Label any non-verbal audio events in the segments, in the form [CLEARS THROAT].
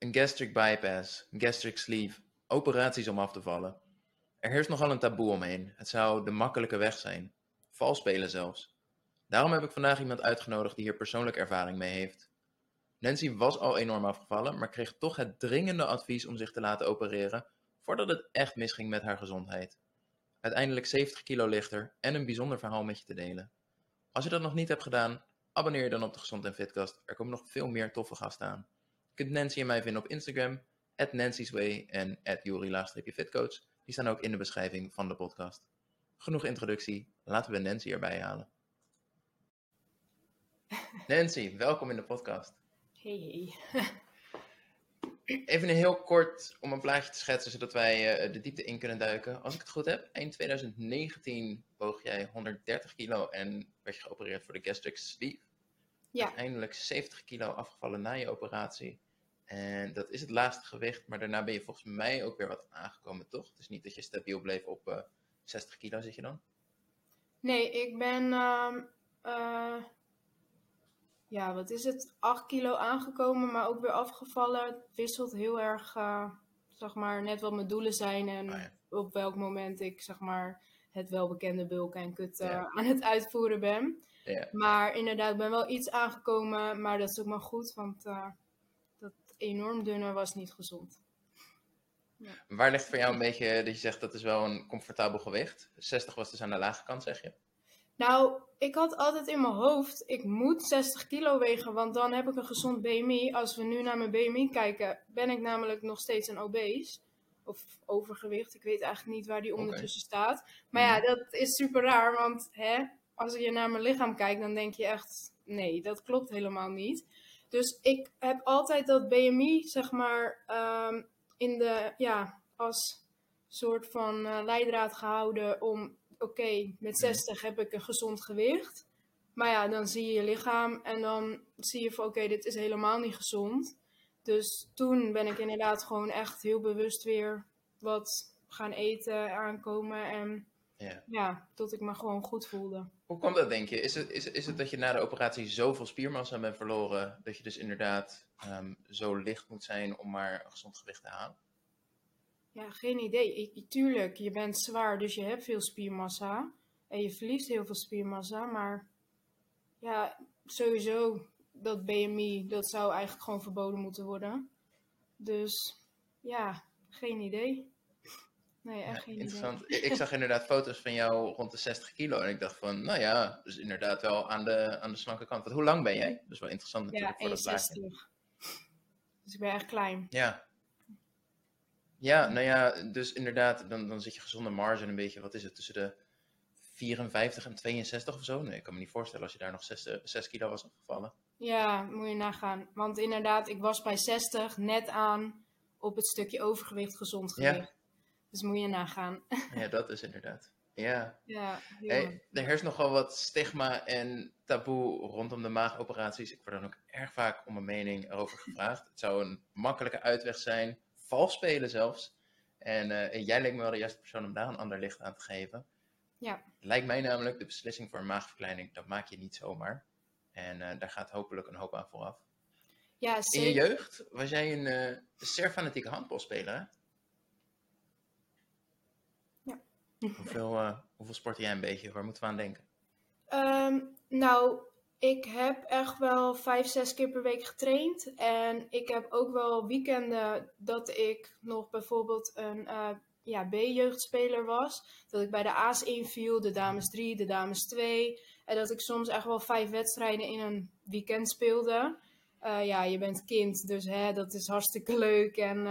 een gastric bypass, een gastric sleeve, operaties om af te vallen. Er heerst nogal een taboe omheen. Het zou de makkelijke weg zijn. Vals spelen zelfs. Daarom heb ik vandaag iemand uitgenodigd die hier persoonlijk ervaring mee heeft. Nancy was al enorm afgevallen, maar kreeg toch het dringende advies om zich te laten opereren voordat het echt misging met haar gezondheid. Uiteindelijk 70 kilo lichter en een bijzonder verhaal met je te delen. Als je dat nog niet hebt gedaan, abonneer je dan op de Gezond en Fitkast. Er komen nog veel meer toffe gasten aan. Je kunt Nancy en mij vinden op Instagram, at Nancy's Way en at Juri-fitcoach. Die staan ook in de beschrijving van de podcast. Genoeg introductie, laten we Nancy erbij halen. [LAUGHS] Nancy, welkom in de podcast. Hey, Even een heel kort om een plaatje te schetsen, zodat wij uh, de diepte in kunnen duiken. Als ik het goed heb, eind 2019 woog jij 130 kilo en werd je geopereerd voor de gastric sleeve. Ja. Uiteindelijk 70 kilo afgevallen na je operatie. En dat is het laagste gewicht, maar daarna ben je volgens mij ook weer wat aangekomen, toch? Het is niet dat je stabiel bleef op uh, 60 kilo, zit je dan? Nee, ik ben, um, uh, ja, wat is het, 8 kilo aangekomen, maar ook weer afgevallen. Het wisselt heel erg, uh, zeg maar, net wat mijn doelen zijn en Ah, ja. op welk moment ik, zeg maar, het welbekende bulken en kut Ja. aan het uitvoeren ben. Ja. Maar inderdaad, ik ben wel iets aangekomen, maar dat is ook maar goed, want enorm dunne was niet gezond. Waar ligt voor jou een beetje dat je zegt dat is wel een comfortabel gewicht? 60 was dus aan de lage kant, zeg je? Nou, ik had altijd in mijn hoofd, ik moet 60 kilo wegen, want dan heb ik een gezond BMI. Als we nu naar mijn BMI kijken, ben ik namelijk nog steeds een obese. Of overgewicht, ik weet eigenlijk niet waar die ondertussen staat. Maar ja, dat is super raar, want hè, als je naar mijn lichaam kijkt, dan denk je echt, nee, dat klopt helemaal niet. Dus ik heb altijd dat BMI, zeg maar, ehm, in de, ja, als soort van eh, leidraad gehouden om, oké, met 60 heb ik een gezond gewicht. Maar ja, dan zie je je lichaam en dan zie je van, oké, dit is helemaal niet gezond. Dus toen ben ik inderdaad gewoon echt heel bewust weer wat gaan eten, aankomen en Ja. ja, tot ik me gewoon goed voelde. Hoe komt dat, denk je? Is het, is, is het dat je na de operatie zoveel spiermassa bent verloren, dat je dus inderdaad ehm, zo licht moet zijn om maar gezond gewicht te halen? Ja, geen idee. Ik, tuurlijk, je bent zwaar, dus je hebt veel spiermassa. En je verliest heel veel spiermassa. Maar ja, sowieso, dat BMI, dat zou eigenlijk gewoon verboden moeten worden. Dus ja, geen idee. Nee, echt Ja, geen interessant. Ik, ik zag inderdaad foto's van jou rond de 60 kilo en ik dacht van, nou ja, dus inderdaad wel aan de, aan de slanke kant. Want hoe lang ben jij? Dat is wel interessant idee. Ja, natuurlijk voor dat plaatje. 61. Dus ik ben echt klein. Ja. Ja, nou ja, dus inderdaad, dan, dan zit je gezonde marge een beetje, wat is het, tussen de 54 en 62 of zo? Nee, ik kan me niet voorstellen als je daar nog 6, 6 kilo was afgevallen. Ja, moet je nagaan. Want inderdaad, ik was bij 60 net aan op het stukje overgewicht, gezond Ja. Dus moet je nagaan. [LAUGHS] Ja, dat is inderdaad. Ja. ja, Hey, er heerst nogal wat stigma en taboe rondom de maagoperaties. Ik word dan ook erg vaak om mijn mening erover [LAUGHS] gevraagd. Het zou een makkelijke uitweg zijn, vals spelen zelfs. En eh, jij leek me wel de juiste persoon om daar een ander licht aan te geven. Ja. Lijkt mij namelijk, de beslissing voor een maagverkleining, dat maak je niet zomaar. En eh, daar gaat hopelijk een hoop aan vooraf. Ja, In je zeker. jeugd was jij een eh zeer fanatieke handbalspeler, hè? Ja. Hoeveel, hoeveel sportte jij een beetje? Waar moeten we aan denken? Ehm, nou, ik heb echt wel vijf, zes keer per week getraind. En ik heb ook wel weekenden dat ik nog bijvoorbeeld een eh, ja, B-jeugdspeler was. Dat ik bij de A's inviel, de dames 3, de dames 2. En dat ik soms echt wel vijf wedstrijden in een weekend speelde. Eh, ja, je bent kind, dus hè, dat is hartstikke leuk. En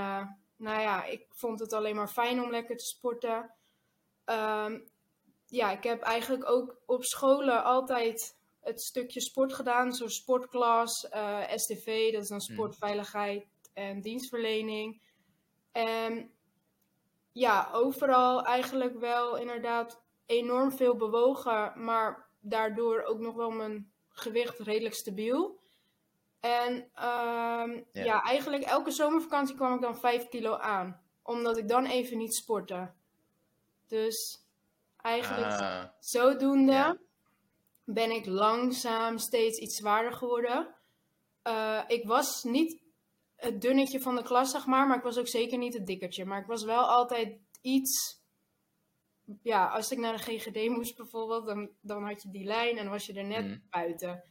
nou ja, ik vond het alleen maar fijn om lekker te sporten. Ehm, ja, ik heb eigenlijk ook op scholen altijd het stukje sport gedaan. Zoals sportklas, eh, STV, dat is dan sportveiligheid en dienstverlening. En ja, overal eigenlijk wel inderdaad enorm veel bewogen, maar daardoor ook nog wel mijn gewicht redelijk stabiel. En ehm, Ja. ja. eigenlijk elke zomervakantie kwam ik dan 5 kilo aan, omdat ik dan even niet sportte. Dus eigenlijk Ah, zodoende Ja. ben ik langzaam steeds iets zwaarder geworden. Eh, ik was niet het dunnetje van de klas, zeg maar. Maar ik was ook zeker niet het dikkertje. Maar ik was wel altijd iets... Ja, als ik naar de GGD moest bijvoorbeeld, dan, dan had je die lijn en was je er net Mm. buiten.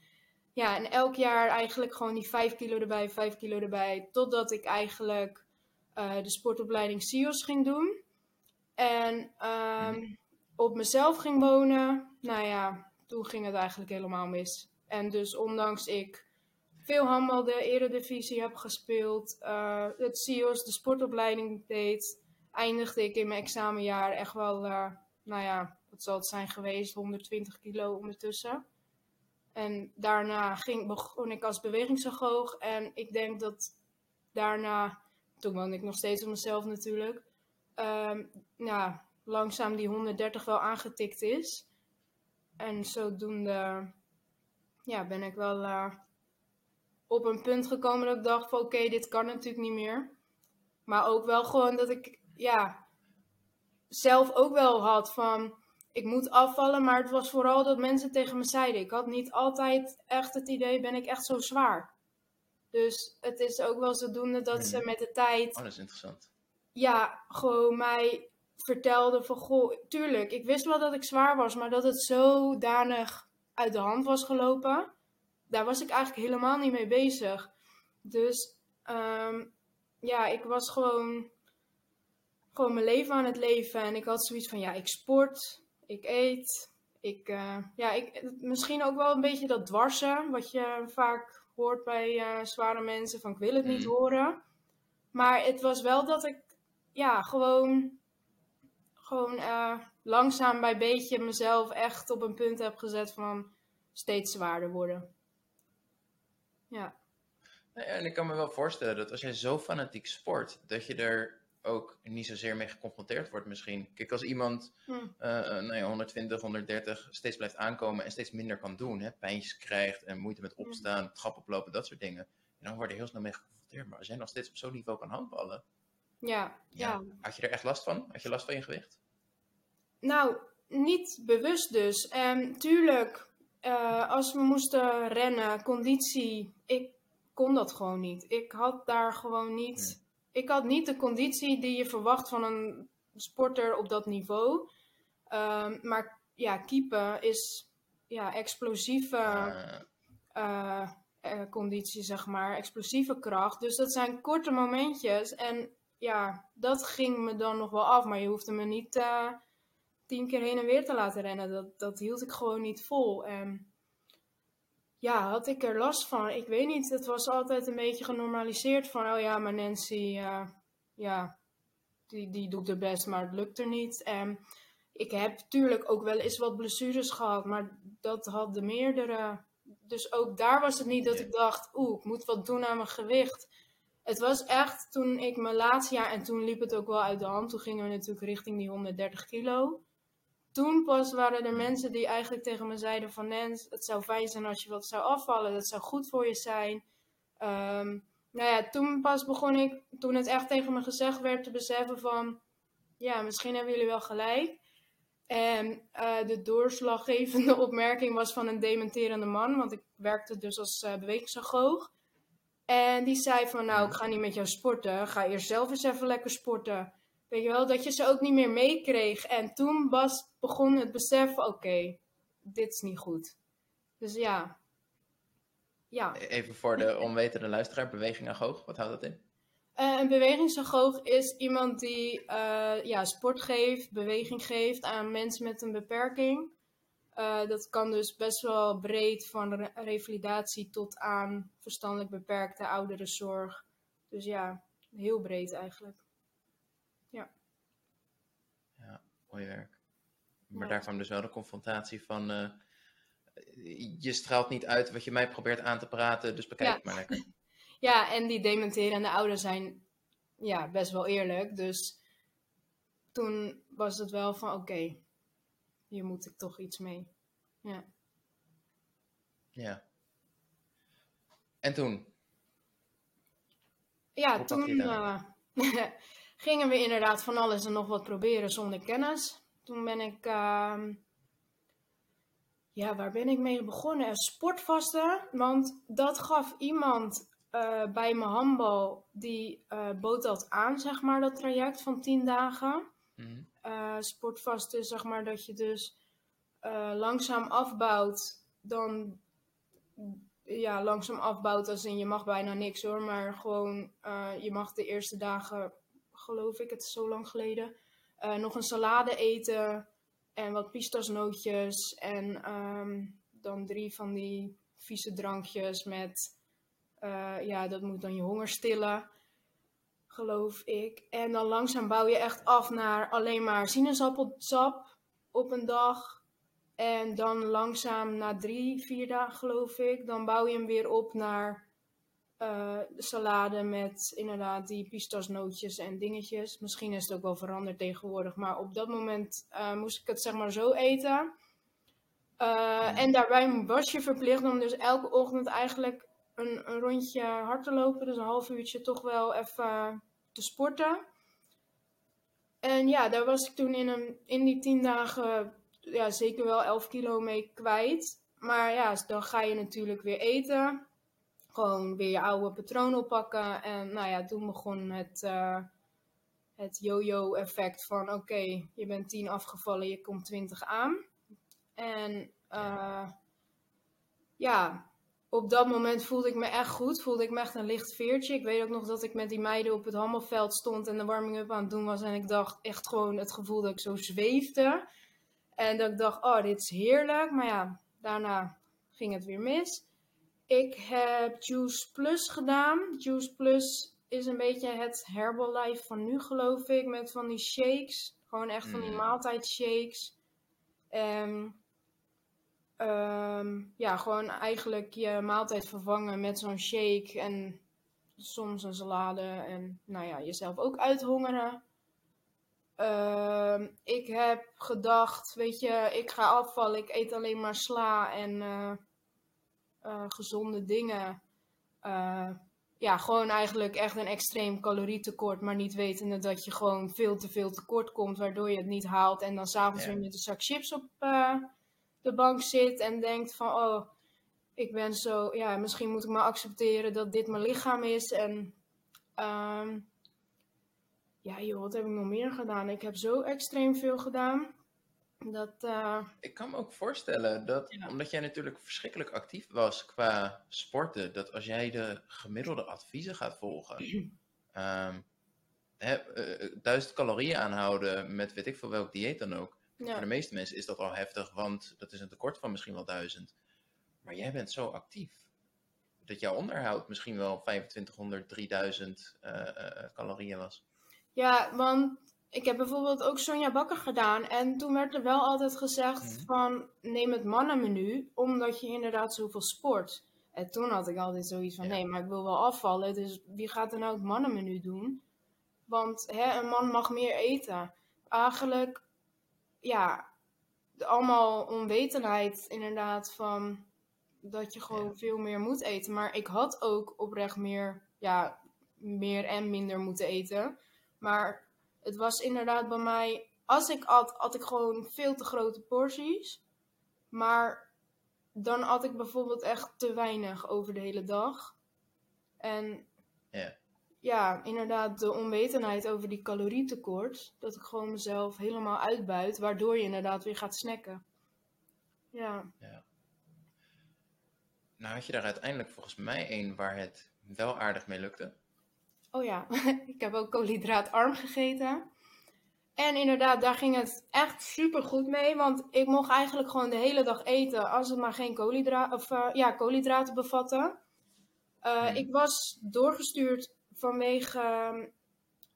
Ja, en elk jaar eigenlijk gewoon die 5 kilo erbij, 5 kilo erbij. Totdat ik eigenlijk eh, de sportopleiding SIOS ging doen. En ehm, op mezelf ging wonen. Nou ja, toen ging het eigenlijk helemaal mis. En dus ondanks ik veel handbal de eredivisie heb gespeeld, eh, het SIOS, de sportopleiding deed, eindigde ik in mijn examenjaar echt wel, eh, nou ja, wat zal het zijn geweest, 120 kilo ondertussen. En daarna ging, begon ik als bewegingsagoog en ik denk dat daarna, toen woonde ik nog steeds op mezelf natuurlijk, ehm, nou, langzaam die 130 wel aangetikt is. En zodoende ja, ben ik wel eh, op een punt gekomen dat ik dacht van oké, dit kan natuurlijk niet meer. Maar ook wel gewoon dat ik ja, zelf ook wel had van ik moet afvallen. Maar het was vooral dat mensen tegen me zeiden. Ik had niet altijd echt het idee, ben ik echt zo zwaar. Dus het is ook wel zodoende dat ze Hmm. met de tijd Oh, dat is interessant. Ja, gewoon mij vertelde van, goh, tuurlijk, ik wist wel dat ik zwaar was, maar dat het zodanig uit de hand was gelopen, daar was ik eigenlijk helemaal niet mee bezig. Dus ehm, ja, ik was gewoon, gewoon mijn leven aan het leven en ik had zoiets van, ja, ik sport, ik eet, ik, eh, ja, ik, misschien ook wel een beetje dat dwarsen, wat je vaak hoort bij eh, zware mensen, van ik wil het niet Mm. horen. Maar het was wel dat ik, ja, gewoon, gewoon eh, langzaam bij beetje mezelf echt op een punt heb gezet van steeds zwaarder worden. Ja, Nou ja, en ik kan me wel voorstellen dat als jij zo fanatiek sport, dat je er ook niet zozeer mee geconfronteerd wordt misschien. Kijk, als iemand Hm. eh, eh, nou ja, 120, 130 steeds blijft aankomen en steeds minder kan doen, hè, pijntjes krijgt en moeite met opstaan, trap oplopen, dat soort dingen, dan word je heel snel mee geconfronteerd. Maar als jij nog steeds op zo'n niveau kan handballen, ja, ja, had je er echt last van? Had je last van je gewicht? Nou, niet bewust dus. En tuurlijk, eh, als we moesten rennen, conditie, ik kon dat gewoon niet. Ik had daar gewoon niet. Ik had niet de conditie die je verwacht van een sporter op dat niveau. Ehm, maar ja, keeper is ja, explosieve Eh, eh, eh, conditie, zeg maar, explosieve kracht. Dus dat zijn korte momentjes. En ja, dat ging me dan nog wel af. Maar je hoefde me niet eh, tien keer heen en weer te laten rennen. Dat, dat hield ik gewoon niet vol. En ja, had ik er last van? Ik weet niet. Het was altijd een beetje genormaliseerd van, oh ja, maar Nancy, eh, ja, die, die doet er best, maar het lukt er niet. En ik heb natuurlijk ook wel eens wat blessures gehad, maar dat hadden meerdere. Dus ook daar was het niet dat ik dacht, oeh, ik moet wat doen aan mijn gewicht. Het was echt toen ik mijn laatste jaar, en toen liep het ook wel uit de hand, toen gingen we natuurlijk richting die 130 kilo. Toen pas waren er mensen die eigenlijk tegen me zeiden van Nens, het zou fijn zijn als je wat zou afvallen, dat zou goed voor je zijn. Ehm, nou ja, toen pas begon ik, toen het echt tegen me gezegd werd, te beseffen van, ja, misschien hebben jullie wel gelijk. En eh, de doorslaggevende [LAUGHS] opmerking was van een dementerende man, want ik werkte dus als bewegingsagoog. En die zei van, nou, ik ga niet met jou sporten, ga eerst zelf eens even lekker sporten. Weet je wel, dat je ze ook niet meer meekreeg. En toen was, begon het besef, oké, dit is niet goed. Dus ja. Ja. even voor de onwetende luisteraar, beweging agoog, wat houdt dat in? Eh, een bewegingsagoog is iemand die eh, ja, sport geeft, beweging geeft aan mensen met een beperking. Eh, dat kan dus best wel breed van re- revalidatie tot aan verstandelijk beperkte ouderenzorg. Dus ja, heel breed eigenlijk. Mooi werk. Maar Ja. daar kwam dus wel de confrontatie van, eh, je straalt niet uit wat je mij probeert aan te praten, dus bekijk Ja. het maar lekker. [LAUGHS] Ja, en die dementerende ouders zijn ja, best wel eerlijk. Dus toen was het wel van oké, hier moet ik toch iets mee. Ja. Ja. En toen? Ja, Hoe toen eh, [LAUGHS] gingen we inderdaad van alles en nog wat proberen zonder kennis. Toen ben ik, ehm, ja, waar ben ik mee begonnen? Sportvasten, want dat gaf iemand eh, bij mijn handbal, die bood dat aan, zeg maar, dat traject van 10 dagen. Mhm. Uh, sportvast is, zeg maar, dat je dus langzaam afbouwt, dan ja, langzaam afbouwt als in je mag bijna niks hoor, maar gewoon je mag de eerste dagen, geloof ik, het is zo lang geleden, nog een salade eten en wat pistasnootjes en um, dan drie van die vieze drankjes met ja, dat moet dan je honger stillen, geloof ik. En dan langzaam bouw je echt af naar alleen maar sinaasappelsap op een dag. En dan langzaam na drie, vier dagen, geloof ik, dan bouw je hem weer op naar uh, salade met inderdaad die pistasnootjes en dingetjes. Misschien is het ook wel veranderd tegenwoordig, maar op dat moment uh, moest ik het zeg maar zo eten. Uh, en daarbij was je verplicht om dus elke ochtend eigenlijk een, een rondje hard te lopen. Dus een half uurtje toch wel even te sporten. En ja, daar was ik toen in, een, in die tien dagen ja, zeker wel 11 kilo mee kwijt. Maar ja, dan ga je natuurlijk weer eten. Gewoon weer je oude patroon oppakken. En nou ja, toen begon het, uh, het yo-yo effect van oké, je bent 10 afgevallen, je komt 20 aan. En uh, ja, op dat moment voelde ik me echt goed. Voelde ik me echt een licht veertje. Ik weet ook nog dat ik met die meiden op het handbalveld stond en de warming-up aan het doen was. En ik dacht echt gewoon het gevoel dat ik zo zweefde. En dat ik dacht, oh, dit is heerlijk. Maar ja, daarna ging het weer mis. Ik heb Juice Plus gedaan. Juice Plus is een beetje het Herbalife van nu, geloof ik. Met van die shakes. Gewoon echt van die maaltijdshakes. Um, um, ja, gewoon eigenlijk je maaltijd vervangen met zo'n shake en soms een salade en nou ja, jezelf ook uithongeren. Um, ik heb gedacht, weet je, ik ga afvallen, ik eet alleen maar sla en uh, uh, gezonde dingen. Uh, ja, gewoon eigenlijk echt een extreem calorietekort, maar niet wetende dat je gewoon veel te veel tekort komt, waardoor je het niet haalt en dan s'avonds ja. weer met een zak chips op de bank zit en denkt van, oh, ik ben zo, ja, misschien moet ik maar accepteren dat dit mijn lichaam is. En um, ja, joh, wat heb ik nog meer gedaan? Ik heb zo extreem veel gedaan. Dat, uh... Ik kan me ook voorstellen dat, ja. omdat jij natuurlijk verschrikkelijk actief was qua sporten, dat als jij de gemiddelde adviezen gaat volgen, um, [CLEARS THROAT] hè, uh, duizend calorieën aanhouden met weet ik veel welk dieet dan ook, ja. Voor de meeste mensen is dat al heftig, want dat is een tekort van misschien wel duizend. Maar jij bent zo actief dat jouw onderhoud misschien wel 2500, 3000 uh, uh, calorieën was. Ja, want ik heb bijvoorbeeld ook Sonja Bakker gedaan. En toen werd er wel altijd gezegd mm -hmm. van neem het mannenmenu, omdat je inderdaad zoveel sport. En toen had ik altijd zoiets van ja. nee, maar ik wil wel afvallen. Dus wie gaat er nou het mannenmenu doen? Want hè, een man mag meer eten. Eigenlijk ja, allemaal onwetendheid inderdaad van dat je gewoon ja. veel meer moet eten. Maar ik had ook oprecht meer, ja, meer en minder moeten eten. Maar het was inderdaad bij mij, als ik at, had ik gewoon veel te grote porties. Maar dan at ik bijvoorbeeld echt te weinig over de hele dag. En ja ja, inderdaad de onwetendheid over die calorietekort. Dat ik gewoon mezelf helemaal uitbuit, waardoor je inderdaad weer gaat snacken. Ja. ja. Nou had je daar uiteindelijk volgens mij een waar het wel aardig mee lukte. Oh ja, [LAUGHS] ik heb ook koolhydraatarm gegeten. En inderdaad, daar ging het echt super goed mee. Want ik mocht eigenlijk gewoon de hele dag eten als het maar geen koolhydraten, of, uh, ja, koolhydraten bevatte. Uh, hmm. Ik was doorgestuurd vanwege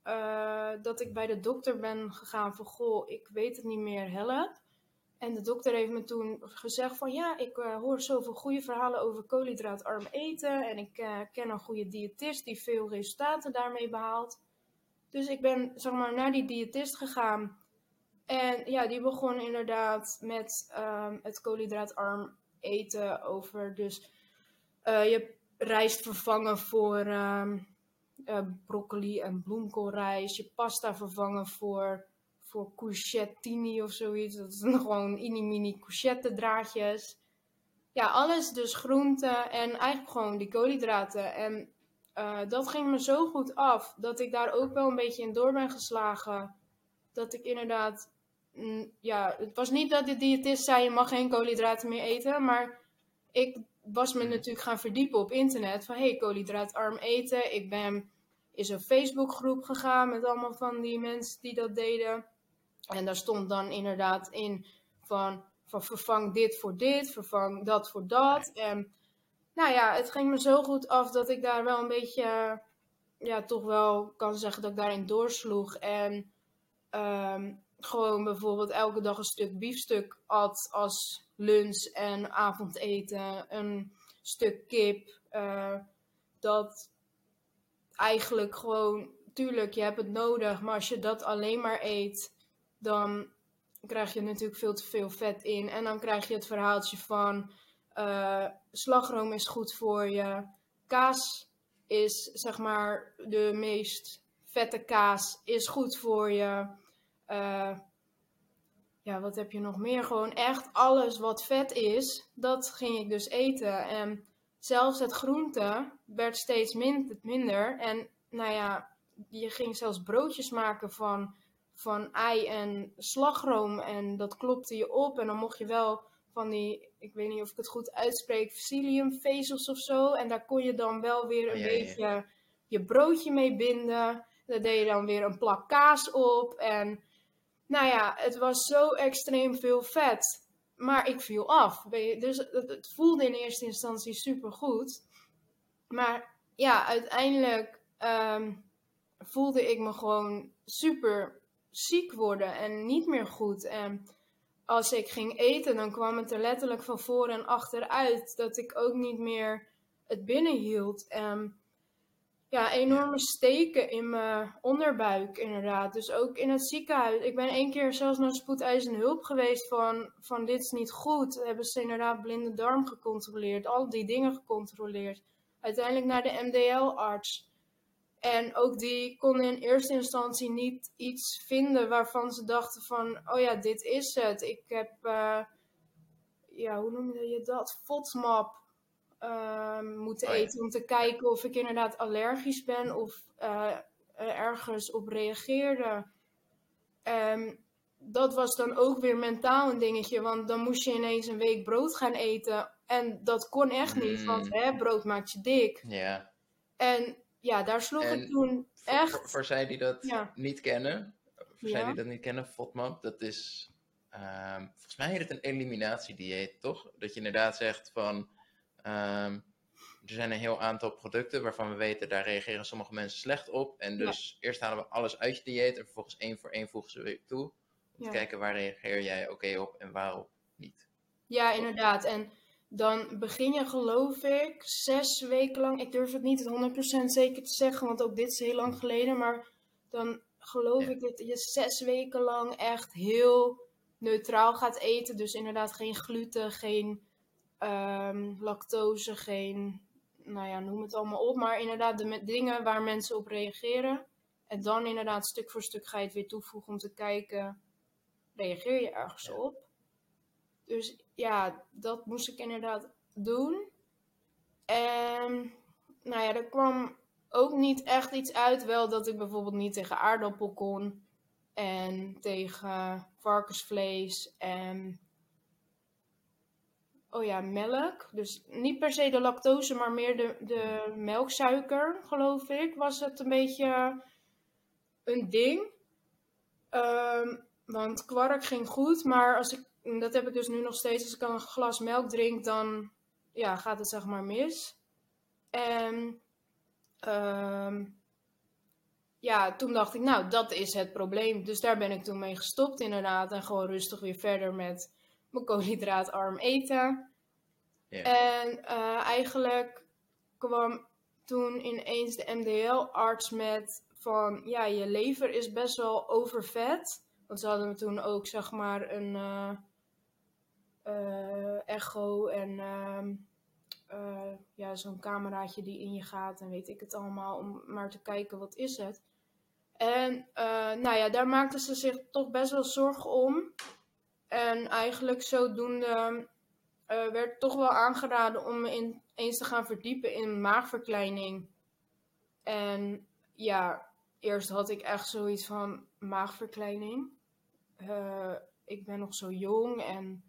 uh, dat ik bij de dokter ben gegaan van goh, ik weet het niet meer, help. En de dokter heeft me toen gezegd van ja, ik uh, hoor zoveel goede verhalen over koolhydraatarm eten. En ik uh, ken een goede diëtist die veel resultaten daarmee behaalt. Dus ik ben zeg maar naar die diëtist gegaan. En ja, die begon inderdaad met um, het koolhydraatarm eten over dus je rijst vervangen voor... Um, uh, broccoli en bloemkoolrijst, je pasta vervangen voor, voor courgettini of zoiets. Dat zijn [LAUGHS] gewoon mini-mini courgette draadjes. Ja, alles dus groenten en eigenlijk gewoon die koolhydraten. En eh, dat ging me zo goed af dat ik daar ook wel een beetje in door ben geslagen. Dat ik inderdaad, mm, ja, het was niet dat de diëtist zei je mag geen koolhydraten meer eten, maar ik was me natuurlijk gaan verdiepen op internet van hey, koolhydraatarm eten. Ik ben in zo'n Facebookgroep gegaan met allemaal van die mensen die dat deden. En daar stond dan inderdaad in van, van vervang dit voor dit, vervang dat voor dat. En nou ja, het ging me zo goed af dat ik daar wel een beetje, ja, toch wel kan zeggen dat ik daarin doorsloeg. En ehm, gewoon bijvoorbeeld elke dag een stuk biefstuk at als lunch en avondeten. Een stuk kip. Uh, dat eigenlijk gewoon, tuurlijk, je hebt het nodig, maar als je dat alleen maar eet, dan krijg je natuurlijk veel te veel vet in. En dan krijg je het verhaaltje van uh, slagroom is goed voor je. Kaas is zeg maar de meest vette kaas, is goed voor je. Uh, ja, wat heb je nog meer? Gewoon echt alles wat vet is, dat ging ik dus eten. En zelfs het groente werd steeds minder. En nou ja, je ging zelfs broodjes maken van, van ei en slagroom. En dat klopte je op. En dan mocht je wel van die, ik weet niet of ik het goed uitspreek, psylliumvezels of zo. En daar kon je dan wel weer een beetje je broodje mee binden. Daar deed je dan weer een plak kaas op. En nou ja, het was zo extreem veel vet. Maar ik viel af. Dus het, voelde in eerste instantie super goed. Maar ja, uiteindelijk ehm, voelde ik me gewoon super ziek worden en niet meer goed. En als ik ging eten, dan kwam het er letterlijk van voor en achteruit. Dat ik ook niet meer het binnenhield. En ja, enorme steken in mijn onderbuik inderdaad. Dus ook in het ziekenhuis. Ik ben één keer zelfs naar spoedeisende hulp geweest van, van dit is niet goed. Hebben ze inderdaad blinde darm gecontroleerd. Al die dingen gecontroleerd. Uiteindelijk naar de MDL-arts. En ook die konden in eerste instantie niet iets vinden waarvan ze dachten van... Oh ja, dit is het. Ik heb... Uh, ja, hoe noem je dat? FODMAP Ehm, moeten oh eten om te kijken of ik inderdaad allergisch ben of uh, ergens op reageerde. Um, dat was dan ook weer mentaal een dingetje, want dan moest je ineens een week brood gaan eten. En dat kon echt niet, want mm. hè, brood maakt je dik. Ja. En ja, daar sloeg ik toen echt... Voor, voor zij die dat niet kennen, voor zij die dat niet kennen, FODMAP, dat is... Um, volgens mij heet het een eliminatiedieet, toch? Dat je inderdaad zegt van Um, er zijn een heel aantal producten waarvan we weten, daar reageren sommige mensen slecht op. En dus eerst halen we alles uit je dieet en vervolgens één voor één voegen ze weer toe. Om te kijken waar reageer jij oké op en waarop niet. Ja, inderdaad. En dan begin je geloof ik zes weken lang, ik durf het niet 100% zeker te zeggen, want ook dit is heel lang geleden, maar dan geloof ik dat je zes weken lang echt heel neutraal gaat eten. Dus inderdaad geen gluten, geen um, lactose, geen, nou ja, noem het allemaal op. Maar inderdaad de dingen waar mensen op reageren. En dan inderdaad stuk voor stuk ga je het weer toevoegen om te kijken, reageer je ergens op? Dus ja, dat moest ik inderdaad doen. En nou ja, er kwam ook niet echt iets uit. Wel dat ik bijvoorbeeld niet tegen aardappel kon. En tegen varkensvlees en oh ja, melk. Dus niet per se de lactose, maar meer de, de melksuiker, geloof ik, was het een beetje een ding. Ehm, want kwark ging goed, maar als ik, dat heb ik dus nu nog steeds, als ik een glas melk drink, dan ja, gaat het zeg maar mis. En ehm, ja, toen dacht ik, nou, dat is het probleem. Dus daar ben ik toen mee gestopt inderdaad. En gewoon rustig weer verder met mijn koolhydraatarm eten. En uh, eigenlijk kwam toen ineens de MDL-arts met van, ja, je lever is best wel overvet. Want ze hadden toen ook, zeg maar, een uh, uh, echo en ehm, ja, zo'n cameraatje die in je gaat en weet ik het allemaal, om maar te kijken wat is het. En nou ja, daar maakten ze zich toch best wel zorgen om. En eigenlijk zodoende uh, werd toch wel aangeraden om me in, eens te gaan verdiepen in maagverkleining. En ja, eerst had ik echt zoiets van maagverkleining. Uh, ik ben nog zo jong en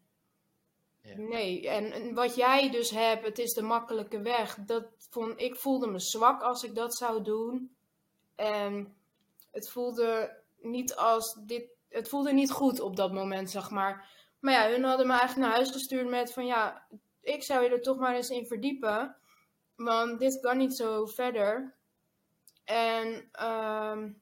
ja. nee. En, en, wat jij dus hebt, het is de makkelijke weg. Dat vond, ik voelde me zwak als ik dat zou doen. En het voelde niet als dit. Het voelde niet goed op dat moment, zeg maar. Maar ja, hun hadden me eigenlijk naar huis gestuurd met van ja, ik zou je er toch maar eens in verdiepen. Want dit kan niet zo verder. En um,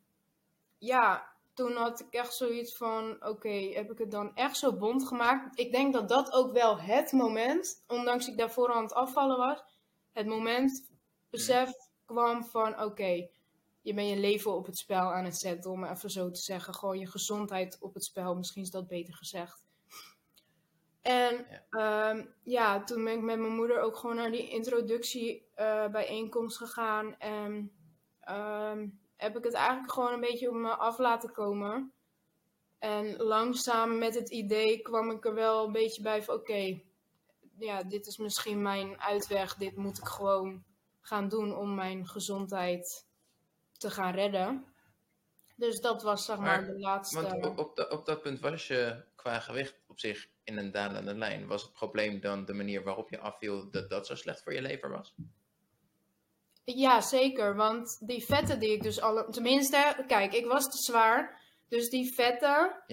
ja, toen had ik echt zoiets van: oké, heb ik het dan echt zo bond gemaakt? Ik denk dat dat ook wel het moment, ondanks ik daarvoor aan het afvallen was, het moment besef kwam van: oké, je bent je leven op het spel aan het zetten, om even zo te zeggen. Gewoon je gezondheid op het spel, misschien is dat beter gezegd. En ja. Um, ja, toen ben ik met mijn moeder ook gewoon naar die introductiebijeenkomst uh, gegaan. En um, heb ik het eigenlijk gewoon een beetje op me af laten komen. En langzaam met het idee kwam ik er wel een beetje bij van oké, ja, dit is misschien mijn uitweg. Dit moet ik gewoon gaan doen om mijn gezondheid te gaan redden. Dus dat was zeg maar, de laatste. Want op, op, op, dat punt was je qua gewicht op zich in een dalende lijn. Was het probleem dan de manier waarop je afviel dat dat zo slecht voor je lever was? Ja, zeker. Want die vetten die ik dus alle. Tenminste, kijk, ik was te zwaar. Dus die vetten,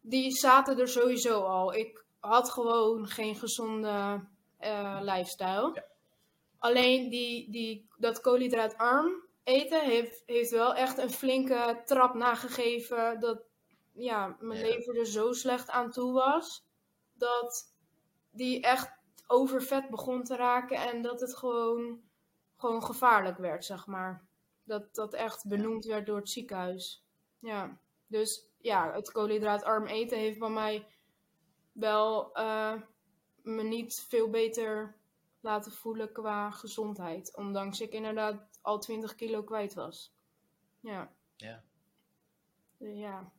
die zaten er sowieso al. Ik had gewoon geen gezonde uh, lifestyle. Ja. Alleen die, die, dat koolhydraatarm eten heeft, heeft wel echt een flinke trap nagegeven. Dat ja, mijn lever er zo slecht aan toe was. Dat die echt overvet begon te raken. En dat het gewoon gewoon gevaarlijk werd, zeg maar. Dat dat echt benoemd werd door het ziekenhuis. Ja, dus ja, het koolhydraatarm eten heeft bij mij wel uh, me niet veel beter laten voelen qua gezondheid. Ondanks ik inderdaad al 20 kilo kwijt was. Ja. Ja. Ja.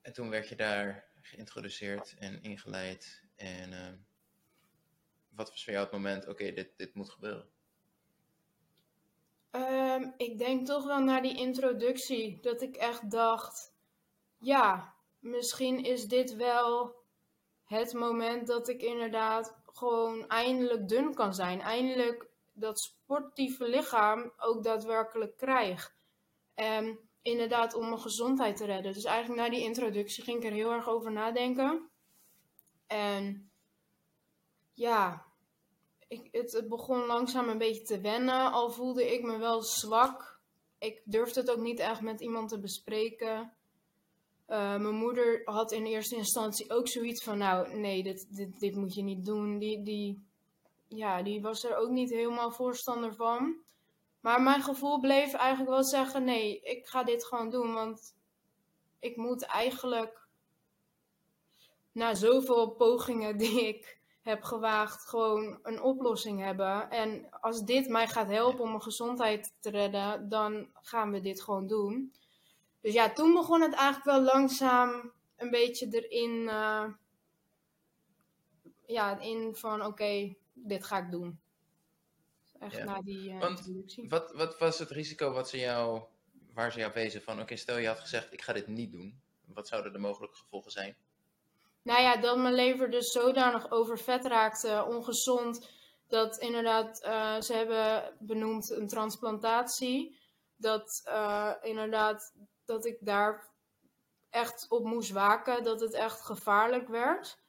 En toen werd je daar geïntroduceerd en ingeleid. En uh, wat was voor jou het moment, oké, dit, dit moet gebeuren? Um, ik denk toch wel naar die introductie. Dat ik echt dacht, ja, misschien is dit wel het moment dat ik inderdaad gewoon eindelijk dun kan zijn. Eindelijk dat sportieve lichaam ook daadwerkelijk krijg. En inderdaad om mijn gezondheid te redden. Dus eigenlijk na die introductie ging ik er heel erg over nadenken. En ja, ik, het, het, begon langzaam een beetje te wennen. Al voelde ik me wel zwak. Ik durfde het ook niet echt met iemand te bespreken. Uh, mijn moeder had in eerste instantie ook zoiets van: Nou, nee, dit, dit, dit moet je niet doen. Die, die, ja, die was er ook niet helemaal voorstander van. Maar mijn gevoel bleef eigenlijk wel zeggen: Nee, ik ga dit gewoon doen. Want ik moet eigenlijk na zoveel pogingen die ik heb gewaagd, gewoon een oplossing hebben. En als dit mij gaat helpen om mijn gezondheid te redden, dan gaan we dit gewoon doen. Dus ja, toen begon het eigenlijk wel langzaam een beetje erin. Uh, ja, in van oké, dit ga ik doen. Echt ja. na die uh, Want, wat, wat was het risico wat ze jou, waar ze jou wezen van oké, stel je had gezegd ik ga dit niet doen. Wat zouden de mogelijke gevolgen zijn? Nou ja, dat mijn lever dus zodanig overvet raakte, ongezond, dat inderdaad, uh, ze hebben benoemd een transplantatie. Dat inderdaad, dat ik daar echt op moest waken, dat het echt gevaarlijk werd.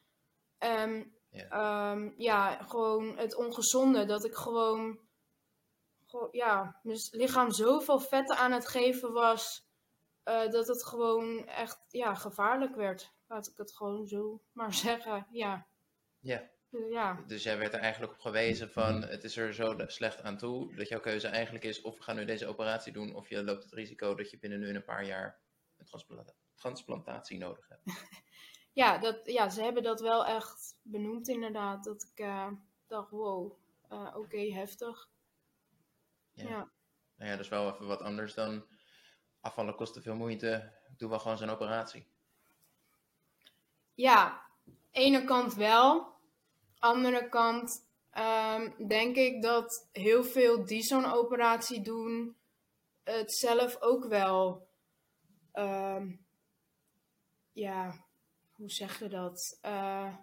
En ja, um, ja gewoon het ongezonde, dat ik gewoon, gewoon, ja, mijn lichaam zoveel vetten aan het geven was, uh, dat het gewoon echt, ja, gevaarlijk werd. Laat ik het gewoon zo maar [LAUGHS] zeggen. Ja. Ja. Ja. Dus jij werd er eigenlijk op gewezen van het is er zo slecht aan toe dat jouw keuze eigenlijk is of we gaan nu deze operatie doen of je loopt het risico dat je binnen nu in een paar jaar een transplantatie nodig hebt. [LAUGHS] ja, dat, ja, ze hebben dat wel echt benoemd inderdaad. Dat ik uh, dacht, wow, uh, oké, okay, heftig. Ja. ja. Nou ja, dat is wel even wat anders dan afvallen kost te veel moeite. Doe wel gewoon zo'n operatie. Ja, ene kant wel. Andere kant ehm, denk ik dat heel veel die zo'n operatie doen, het zelf ook wel. ehm, ja, hoe zeg je dat? Eh,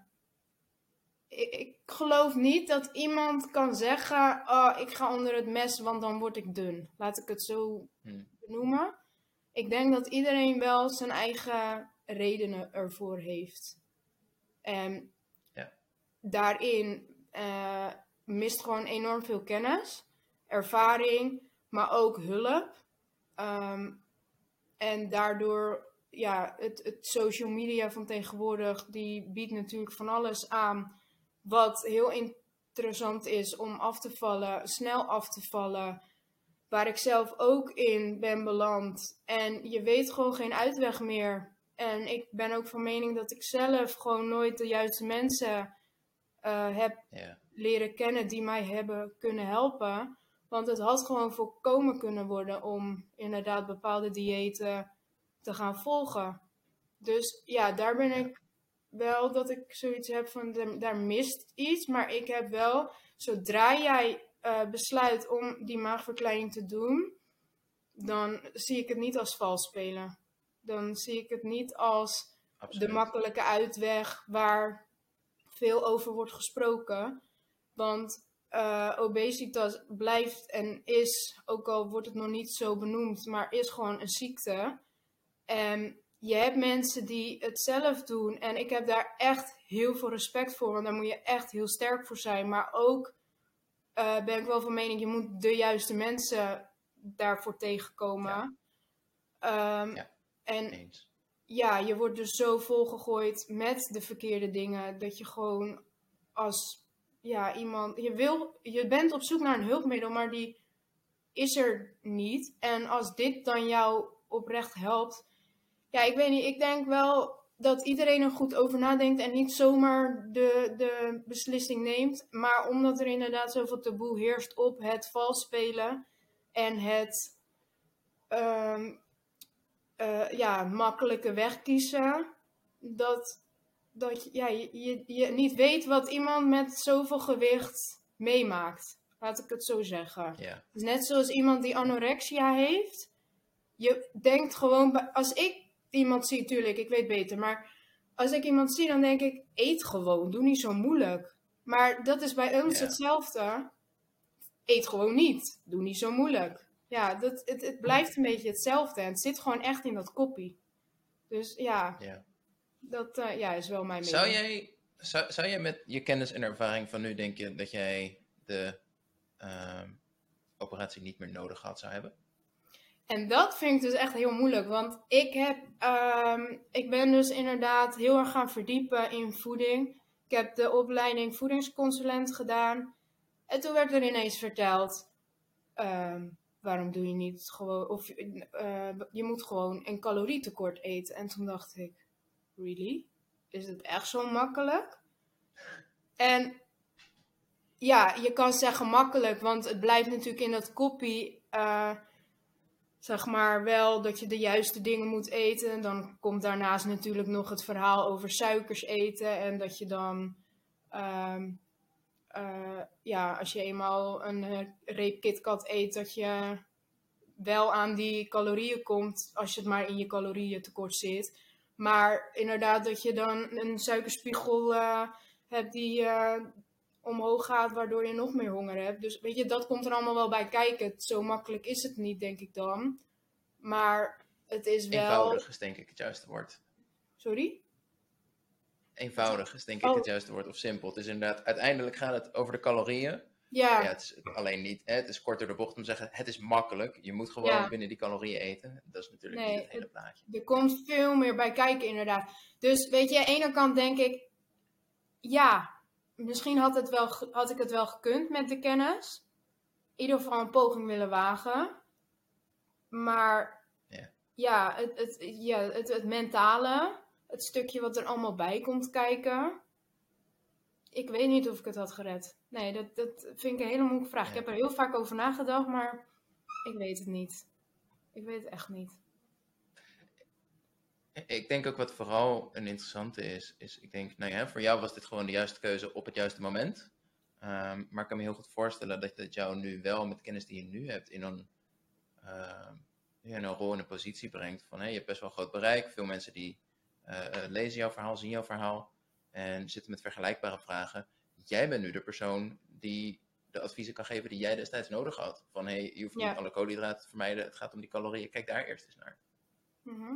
ik, ik geloof niet dat iemand kan zeggen: Oh, ik ga onder het mes, want dan word ik dun. Laat ik het zo Hm. benoemen. Ik denk dat iedereen wel zijn eigen redenen ervoor heeft. En. Daarin eh, mist gewoon enorm veel kennis, ervaring, maar ook hulp. Ehm, en daardoor, ja, het, het social media van tegenwoordig, die biedt natuurlijk van alles aan. Wat heel interessant is om af te vallen, snel af te vallen. Waar ik zelf ook in ben beland. En je weet gewoon geen uitweg meer. En ik ben ook van mening dat ik zelf gewoon nooit de juiste mensen eh, heb Ja. leren kennen die mij hebben kunnen helpen. Want het had gewoon voorkomen kunnen worden om inderdaad bepaalde diëten te gaan volgen. Dus ja, daar ben ik wel dat ik zoiets heb van daar- mist iets. Maar ik heb wel, zodra jij eh, besluit om die maagverkleining te doen, dan zie ik het niet als vals spelen. Dan zie ik het niet als Absoluut. de makkelijke uitweg waar veel over wordt gesproken. Want eh, obesitas blijft en is, ook al wordt het nog niet zo benoemd, maar is gewoon een ziekte. En je hebt mensen die het zelf doen. En ik heb daar echt heel veel respect voor, want daar moet je echt heel sterk voor zijn. Maar ook eh, ben ik wel van mening, je moet de juiste mensen daarvoor tegenkomen. Ehm, Ja. En Eens. Ja, je wordt dus zo volgegooid met de verkeerde dingen dat je gewoon als ja, iemand. Je, wil, je bent op zoek naar een hulpmiddel, maar die is er niet. En als dit dan jou oprecht helpt. Ja, ik weet niet. Ik denk wel dat iedereen er goed over nadenkt en niet zomaar de, de beslissing neemt. Maar omdat er inderdaad zoveel taboe heerst op het vals spelen en het. ehm, eh, ja, makkelijke weg kiezen. Dat, dat ja, je, je, niet weet wat iemand met zoveel gewicht meemaakt. Laat ik het zo zeggen. Dus net zoals iemand die anorexia heeft. Je denkt gewoon, als ik iemand zie, tuurlijk, ik weet beter. Maar als ik iemand zie, dan denk ik, eet gewoon, doe niet zo moeilijk. Maar dat is bij ons hetzelfde. Eet gewoon niet, doe niet zo moeilijk. Ja, dat, het, het blijft een beetje hetzelfde. En het zit gewoon echt in dat koppie. Dus ja, ja. dat eh, ja, is wel mijn mening. Zou jij, zou, zou jij met je kennis en ervaring van nu denken dat jij de ehm, operatie niet meer nodig had zou hebben? En dat vind ik dus echt heel moeilijk. Want ik, heb, ehm, ik ben dus inderdaad heel erg gaan verdiepen in voeding. Ik heb de opleiding voedingsconsulent gedaan. En toen werd er ineens verteld: ehm, waarom doe je niet gewoon. Of eh, je moet gewoon een calorietekort eten. En toen dacht ik: really? Is het echt zo makkelijk? En ja, je kan zeggen makkelijk, want het blijft natuurlijk in dat kopie. eh, zeg maar wel dat je de juiste dingen moet eten. Dan komt daarnaast natuurlijk nog het verhaal over suikers eten. En dat je dan, ehm, eh, ja, als je eenmaal een eh, reep KitKat eet, dat je wel aan die calorieën komt. Als je het maar in je calorieën tekort zit. Maar inderdaad dat je dan een suikerspiegel eh, hebt die omhoog gaat, waardoor je nog meer honger hebt. Dus weet je, dat komt er allemaal wel bij kijken. Zo makkelijk is het niet, denk ik dan. Maar het is wel. Eenvoudig is denk ik het juiste woord. Sorry? Eenvoudig is denk ik Oh. het juiste woord. Of simpel. Het is inderdaad, uiteindelijk gaat het over de calorieën. Ja, Ja, het is alleen niet, hè, het is kort door de bocht om te zeggen, het is makkelijk. Je moet gewoon Ja. binnen die calorieën eten. Dat is natuurlijk Nee, niet het hele plaatje. er komt veel meer bij kijken, inderdaad. Dus weet je, aan de ene kant denk ik, ja, misschien had, het wel, had ik het wel gekund met de kennis. In ieder geval een poging willen wagen. Maar Ja. ja, het, het, ja het, het mentale, het stukje wat er allemaal bij komt kijken. Ik weet niet of ik het had gered. Nee, dat, dat vind ik een hele moeilijke vraag. Ik heb er heel vaak over nagedacht, maar ik weet het niet. Ik weet het echt niet. Ik denk ook wat vooral een interessante is, is ik denk, nou ja, voor jou was dit gewoon de juiste keuze op het juiste moment. Ehm, maar ik kan me heel goed voorstellen dat dat jou nu wel met kennis die je nu hebt in een, ehm, in een rol en een positie brengt. Van hey, je hebt best wel groot bereik. Veel mensen die lezen jouw verhaal, zien jouw verhaal en zitten met vergelijkbare vragen. Jij bent nu de persoon die de adviezen kan geven die jij destijds nodig had. Van hey, je hoeft Ja. niet alle koolhydraten te vermijden, het gaat om die calorieën. Kijk daar eerst eens naar. Mhm.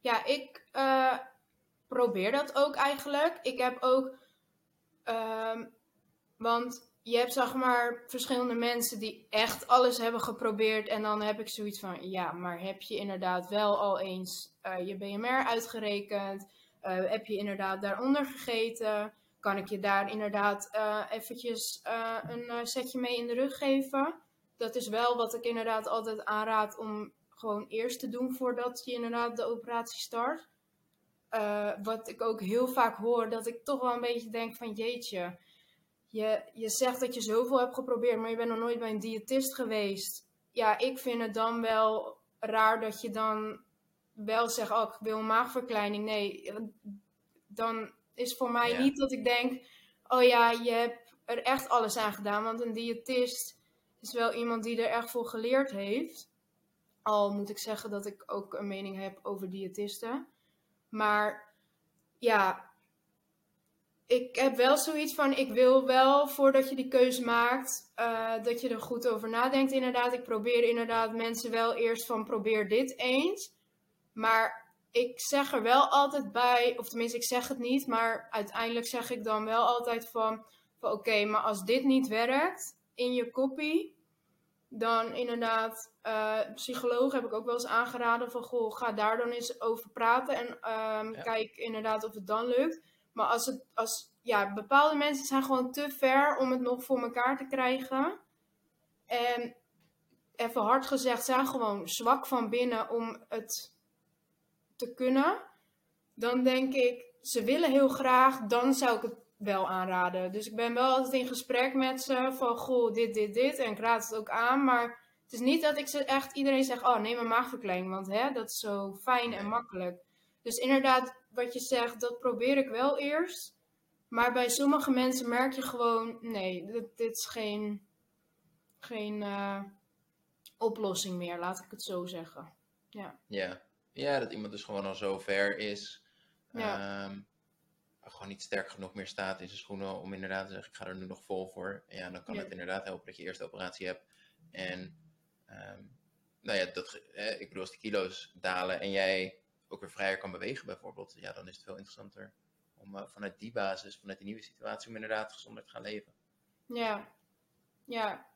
Ja, ik eh, probeer dat ook eigenlijk. Ik heb ook, ehm, want je hebt zeg maar verschillende mensen die echt alles hebben geprobeerd. En dan heb ik zoiets van, ja, maar heb je inderdaad wel al eens eh, je BMR uitgerekend? Eh, heb je inderdaad daaronder gegeten? Kan ik je daar inderdaad eh, eventjes een setje mee in de rug geven? Dat is wel wat ik inderdaad altijd aanraad om gewoon eerst te doen voordat je inderdaad de operatie start. Wat ik ook heel vaak hoor, dat ik toch wel een beetje denk van jeetje, je, je zegt dat je zoveel hebt geprobeerd, maar je bent nog nooit bij een diëtist geweest. Ja, ik vind het dan wel raar dat je dan wel zegt, oh, ik wil maagverkleining. Nee, dan is voor mij Ja. niet dat ik denk, oh ja, je hebt er echt alles aan gedaan. Want een diëtist is wel iemand die er echt voor geleerd heeft. Al moet ik zeggen dat ik ook een mening heb over diëtisten. Maar ja, ik heb wel zoiets van: ik wil wel voordat je die keuze maakt, eh, dat je er goed over nadenkt. Inderdaad, ik probeer inderdaad mensen wel eerst van: probeer dit eens. Maar ik zeg er wel altijd bij, of tenminste, ik zeg het niet, maar uiteindelijk zeg ik dan wel altijd van: van oké, maar als dit niet werkt in je kopie, dan inderdaad, eh psycholoog heb ik ook wel eens aangeraden van, goh, ga daar dan eens over praten en ehm, Ja. kijk inderdaad of het dan lukt. Maar als het, als, ja, bepaalde mensen zijn gewoon te ver om het nog voor elkaar te krijgen. En even hard gezegd, zijn gewoon zwak van binnen om het te kunnen. Dan denk ik, ze willen heel graag, dan zou ik het wel aanraden. Dus ik ben wel altijd in gesprek met ze van, goh, dit, dit, dit. En ik raad het ook aan, maar het is niet dat ik ze echt iedereen zeg, oh, neem een maagverkleining, want hè, dat is zo fijn en makkelijk. Dus inderdaad, wat je zegt, dat probeer ik wel eerst. Maar bij sommige mensen merk je gewoon, nee, dit, dit is geen, geen eh, oplossing meer, laat ik het zo zeggen. Ja, Ja. ja, dat iemand dus gewoon al zo ver is. Ja. ehm, gewoon niet sterk genoeg meer staat in zijn schoenen om inderdaad te zeggen, ik ga er nu nog vol voor. Ja, dan kan Ja. het inderdaad helpen dat je eerst de operatie hebt. En ehm, nou ja, dat, eh, ik bedoel, als de kilo's dalen en jij ook weer vrijer kan bewegen bijvoorbeeld, ja, dan is het veel interessanter om eh, vanuit die basis, vanuit die nieuwe situatie, om inderdaad gezonder te gaan leven. ja, ja.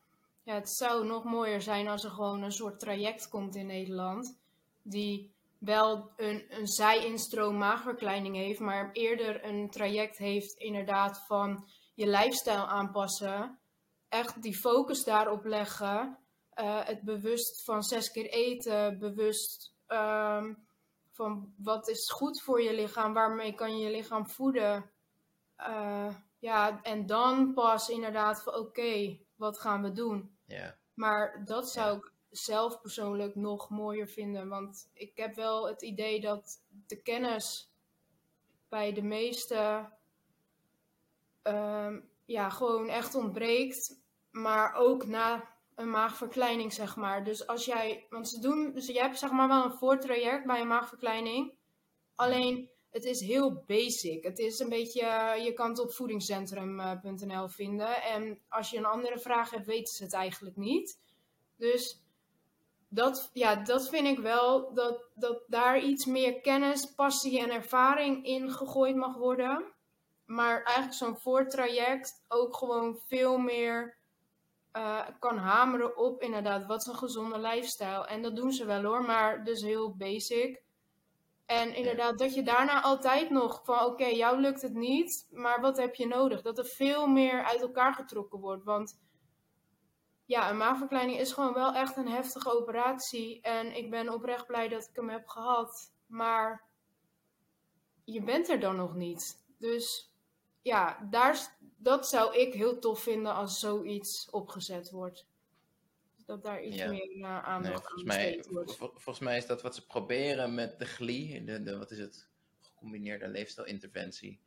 Ja, het zou nog mooier zijn als er gewoon een soort traject komt in Nederland. Die wel een, een zij-instroom maagverkleining heeft, maar eerder een traject heeft inderdaad van je lifestyle aanpassen. Echt die focus daarop leggen. eh, het bewust van zes keer eten, bewust ehm, van wat is goed voor je lichaam, waarmee kan je je lichaam voeden. Eh, ja, en dan pas inderdaad van oké, wat gaan we doen? Ja, Maar dat zou ik zelf persoonlijk nog mooier vinden. Want ik heb wel het idee dat de kennis bij de meeste ehm, ja, gewoon echt ontbreekt. Maar ook na een maagverkleining, zeg maar. Dus als jij, want ze doen, dus jij hebt zeg maar wel een voortraject bij een maagverkleining. Alleen, het is heel basic. Het is een beetje, je kan het op voedingscentrum.nl vinden. En als je een andere vraag hebt, weten ze het eigenlijk niet. Dus dat, ja, dat vind ik wel, dat, dat daar iets meer kennis, passie en ervaring in gegooid mag worden. Maar eigenlijk zo'n voortraject ook gewoon veel meer eh, kan hameren op inderdaad, wat is een gezonde lifestyle. En dat doen ze wel hoor, maar dus heel basic. En inderdaad, dat je daarna altijd nog van oké, jou lukt het niet, maar wat heb je nodig? Dat er veel meer uit elkaar getrokken wordt. Want ja, een maagverkleining is gewoon wel echt een heftige operatie. En ik ben oprecht blij dat ik hem heb gehad. Maar je bent er dan nog niet. Dus ja, daar, dat zou ik heel tof vinden als zoiets opgezet wordt. Dat daar iets Ja. meer uh, aandacht nee, aan volgens, mij, besteed wordt. vol- volgens mij is dat wat ze proberen met de GLI, de, de, wat is het, gecombineerde leefstijlinterventie.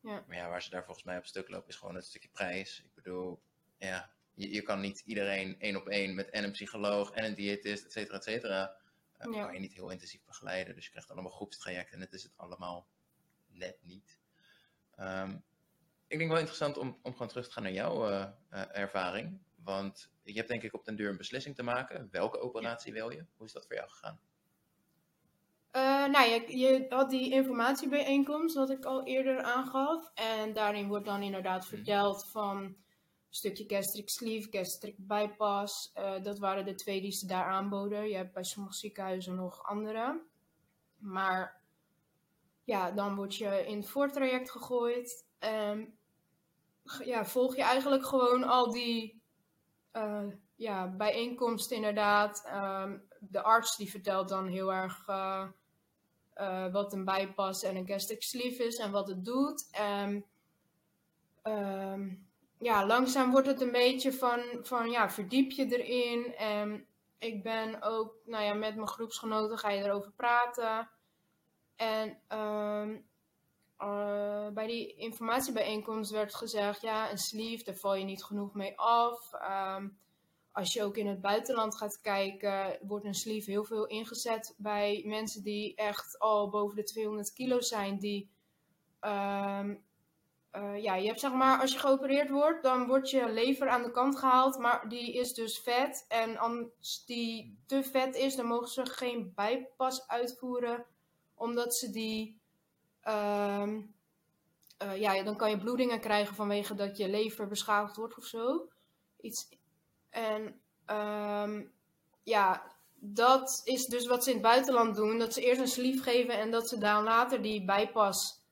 Ja. Maar ja, waar ze daar volgens mij op stuk lopen is gewoon het stukje prijs. Ik bedoel, ja, je, je kan niet iedereen één op één met en een psycholoog en een diëtist, et cetera, et cetera. eh, Ja. kan je niet heel intensief begeleiden. Dus je krijgt allemaal groepstrajecten en het is het allemaal net niet. Ehm, ik denk wel interessant om, om gewoon terug te gaan naar jouw eh, eh, ervaring. Want je hebt denk ik op den duur een beslissing te maken. Welke operatie wil je? Hoe is dat voor jou gegaan? Eh, nou, je, je had die informatiebijeenkomst, wat ik al eerder aangaf. En daarin wordt dan inderdaad verteld van een stukje gastric sleeve, gastric bypass. Dat waren de twee die ze daar aanboden. Je hebt bij sommige ziekenhuizen nog andere. Maar ja, dan word je in het voortraject gegooid. En ge- ja, volg je eigenlijk gewoon al die eh, ja, bijeenkomsten inderdaad. Ehm, de arts die vertelt dan heel erg eh, eh, wat een bypass en een gastric sleeve is en wat het doet. En ehm, ja, langzaam wordt het een beetje van, van ja, verdiep je erin. En ik ben ook, nou ja, met mijn groepsgenoten ga je erover praten. En ehm, eh, bij die informatiebijeenkomst werd gezegd, ja, een sleeve, daar val je niet genoeg mee af. Ehm, als je ook in het buitenland gaat kijken, wordt een sleeve heel veel ingezet bij mensen die echt al boven de 200 kilo zijn. Die, ehm, eh, ja, je hebt zeg maar, als je geopereerd wordt, dan wordt je lever aan de kant gehaald, maar die is dus vet. En als die te vet is, dan mogen ze geen bijpas uitvoeren, omdat ze die, ehm, eh, ja, dan kan je bloedingen krijgen vanwege dat je lever beschadigd wordt of zo. Iets, en ehm, ja, dat is dus wat ze in het buitenland doen. Dat ze eerst een sleeve geven en dat ze dan later die bijpas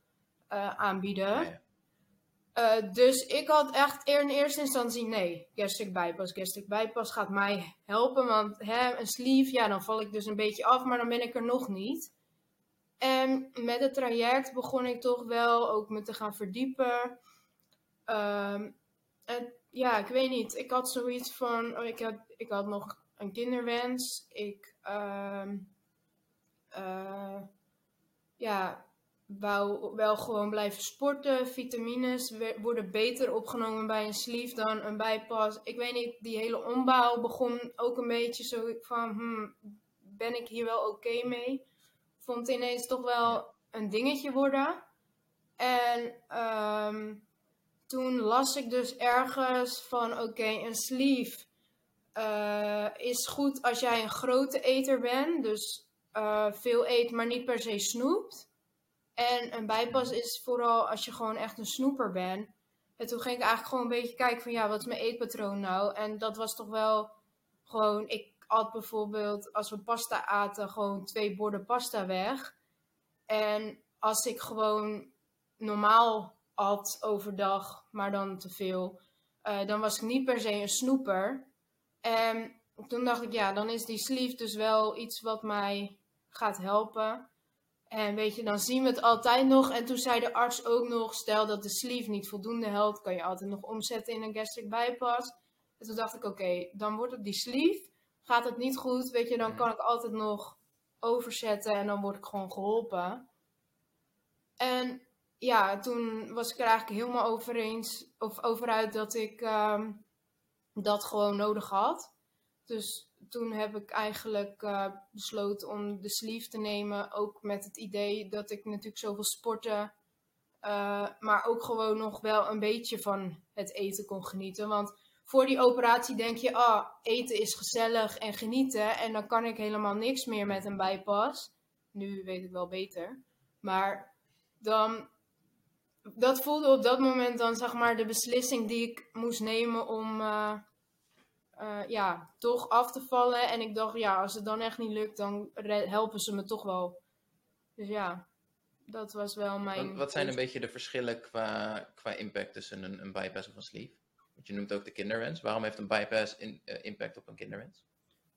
eh, aanbieden. Eh, dus ik had echt in eerste instantie nee. Gastric bypass. Gastric bypass gaat mij helpen. Want hè, een sleeve, ja, dan val ik dus een beetje af, maar dan ben ik er nog niet. En met het traject begon ik toch wel ook me te gaan verdiepen. Ehm, ja, ik weet niet. Ik had zoiets van. oh, ik, had, ik had nog een kinderwens. Ik. ehm, eh, ja, wou wel gewoon blijven sporten. Vitamines worden beter opgenomen bij een sleeve dan een bijpas. Ik weet niet, die hele ombouw begon ook een beetje zo van, hmm, ben ik hier wel oké mee? Vond ineens toch wel een dingetje worden. En ehm, toen las ik dus ergens van, oké, een sleeve eh, is goed als jij een grote eter bent. Dus eh, veel eet, maar niet per se snoept. En een bijpas is vooral als je gewoon echt een snoeper bent. En toen ging ik eigenlijk gewoon een beetje kijken van ja, wat is mijn eetpatroon nou? En dat was toch wel gewoon, ik at bijvoorbeeld als we pasta aten gewoon twee borden pasta weg. En als ik gewoon normaal at overdag, maar dan te veel, eh, dan was ik niet per se een snoeper. En toen dacht ik ja, dan is die sleeve dus wel iets wat mij gaat helpen. En weet je, dan zien we het altijd nog. En toen zei de arts ook nog, stel dat de sleeve niet voldoende helpt, kan je altijd nog omzetten in een gastric bypass. En toen dacht ik, oké, dan wordt het die sleeve. Gaat het niet goed, weet je, dan kan ik altijd nog overzetten en dan word ik gewoon geholpen. En ja, toen was ik er eigenlijk helemaal over eens, of over uit dat ik ehm, dat gewoon nodig had. Dus toen heb ik eigenlijk eh, besloten om de sleeve te nemen. Ook met het idee dat ik natuurlijk zoveel sporten. eh, maar ook gewoon nog wel een beetje van het eten kon genieten. Want voor die operatie denk je, ah, eten is gezellig en genieten. En dan kan ik helemaal niks meer met een bijpas. Nu weet ik wel beter. Maar dan, dat voelde op dat moment dan zeg maar de beslissing die ik moest nemen om eh, eh, ja, toch af te vallen. En ik dacht, ja, als het dan echt niet lukt, dan helpen ze me toch wel. Dus ja, dat was wel mijn... Wat, wat zijn een beetje de verschillen qua, qua impact tussen een, een bypass of een sleeve? Want je noemt ook de kinderwens. Waarom heeft een bypass in, eh, impact op een kinderwens?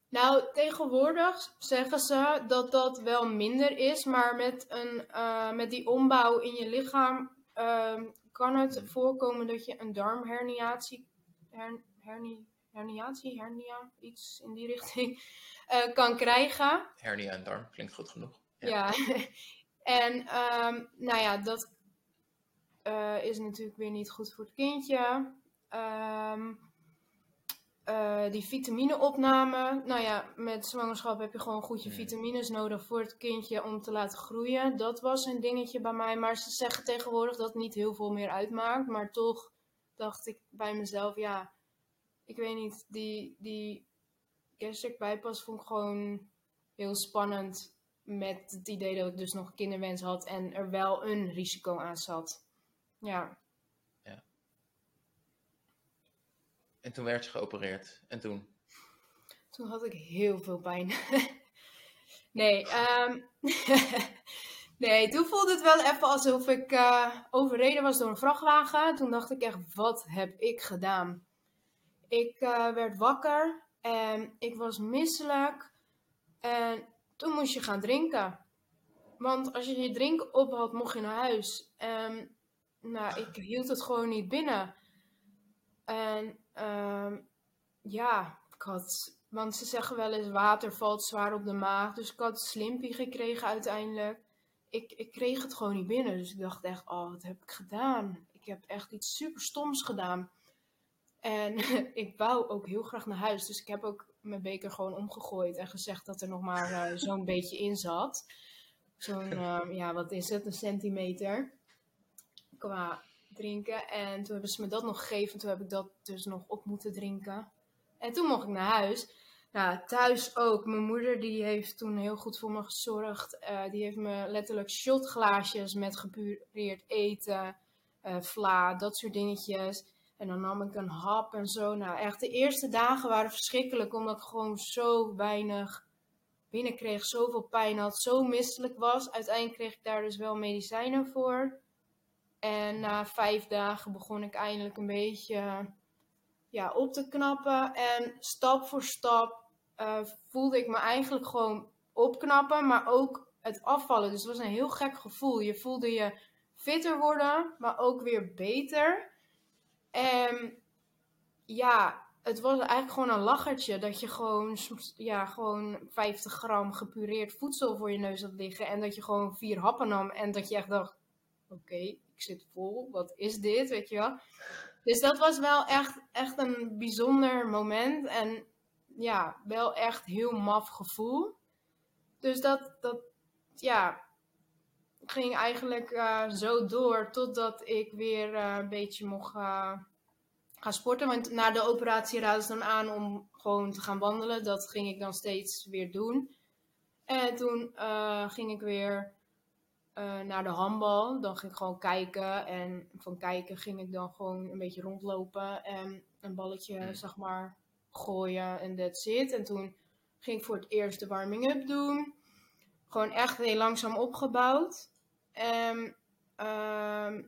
Nou, tegenwoordig zeggen ze dat dat wel minder is, maar met, een, eh, met die ombouw in je lichaam ehm, kan het voorkomen dat je een darmherniatie, her, herni, herniatie, hernia, iets in die richting, [LAUGHS] eh, kan krijgen. Hernia en darm, klinkt goed genoeg. Ja. Ja, [LAUGHS] en ehm, nou ja, dat is natuurlijk weer niet goed voor het kindje. Ehm, eh, die vitamineopname. Nou ja, met zwangerschap heb je gewoon goed je vitamines nodig voor het kindje om te laten groeien. Dat was een dingetje bij mij. Maar ze zeggen tegenwoordig dat het niet heel veel meer uitmaakt. Maar toch dacht ik bij mezelf, ja, ik weet niet, die, die gastric bypass vond ik gewoon heel spannend. Met het idee dat ik dus nog kinderwens had en er wel een risico aan zat. Ja, En toen werd je geopereerd. En toen? toen had ik heel veel pijn. [LAUGHS] nee, ehm, [LAUGHS] nee, toen voelde het wel even alsof ik eh, overreden was door een vrachtwagen. Toen dacht ik echt, wat heb ik gedaan? Ik eh, werd wakker en ik was misselijk. En toen moest je gaan drinken. Want als je je drinken op had, mocht je naar huis. En nou, ik hield het gewoon niet binnen. En ehm, ja, ik had, want ze zeggen wel eens water valt zwaar op de maag. Dus ik had slimpie gekregen uiteindelijk. Ik, ik kreeg het gewoon niet binnen. Dus ik dacht echt, oh, wat heb ik gedaan? Ik heb echt iets super stoms gedaan. En [LAUGHS] ik wou ook heel graag naar huis. Dus ik heb ook mijn beker gewoon omgegooid en gezegd dat er nog maar eh, [LAUGHS] zo'n beetje in zat. Zo'n, ehm, ja, wat is het? Een centimeter. Qua drinken. En toen hebben ze me dat nog gegeven. Toen heb ik dat dus nog op moeten drinken. En toen mocht ik naar huis. Nou, thuis ook. Mijn moeder die heeft toen heel goed voor me gezorgd. Eh, die heeft me letterlijk shotglaasjes met gepureerd eten, eh, vla, dat soort dingetjes. En dan nam ik een hap en zo. Nou, echt de eerste dagen waren verschrikkelijk. Omdat ik gewoon zo weinig binnenkreeg. Zoveel pijn had. Zo misselijk was. Uiteindelijk kreeg ik daar dus wel medicijnen voor. En na vijf dagen begon ik eindelijk een beetje ja, op te knappen. En stap voor stap eh, voelde ik me eigenlijk gewoon opknappen, maar ook het afvallen. Dus het was een heel gek gevoel. Je voelde je fitter worden, maar ook weer beter. En ja, het was eigenlijk gewoon een lachertje dat je gewoon, ja, gewoon 50 gram gepureerd voedsel voor je neus had liggen. En dat je gewoon vier happen nam en dat je echt dacht, oké, ik zit vol, wat is dit, weet je wel. Dus dat was wel echt, echt een bijzonder moment. En ja, wel echt heel maf gevoel. Dus dat, dat ja, ging eigenlijk eh, zo door totdat ik weer eh, een beetje mocht eh, gaan sporten. Want na de operatie raadden ze dan aan om gewoon te gaan wandelen. Dat ging ik dan steeds weer doen. En toen ging ik weer eh, naar de handbal. Dan ging ik gewoon kijken. En van kijken ging ik dan gewoon een beetje rondlopen. En een balletje, Hmm. zeg maar, gooien en that's it. En toen ging ik voor het eerst de warming-up doen. Gewoon echt heel langzaam opgebouwd. En ehm,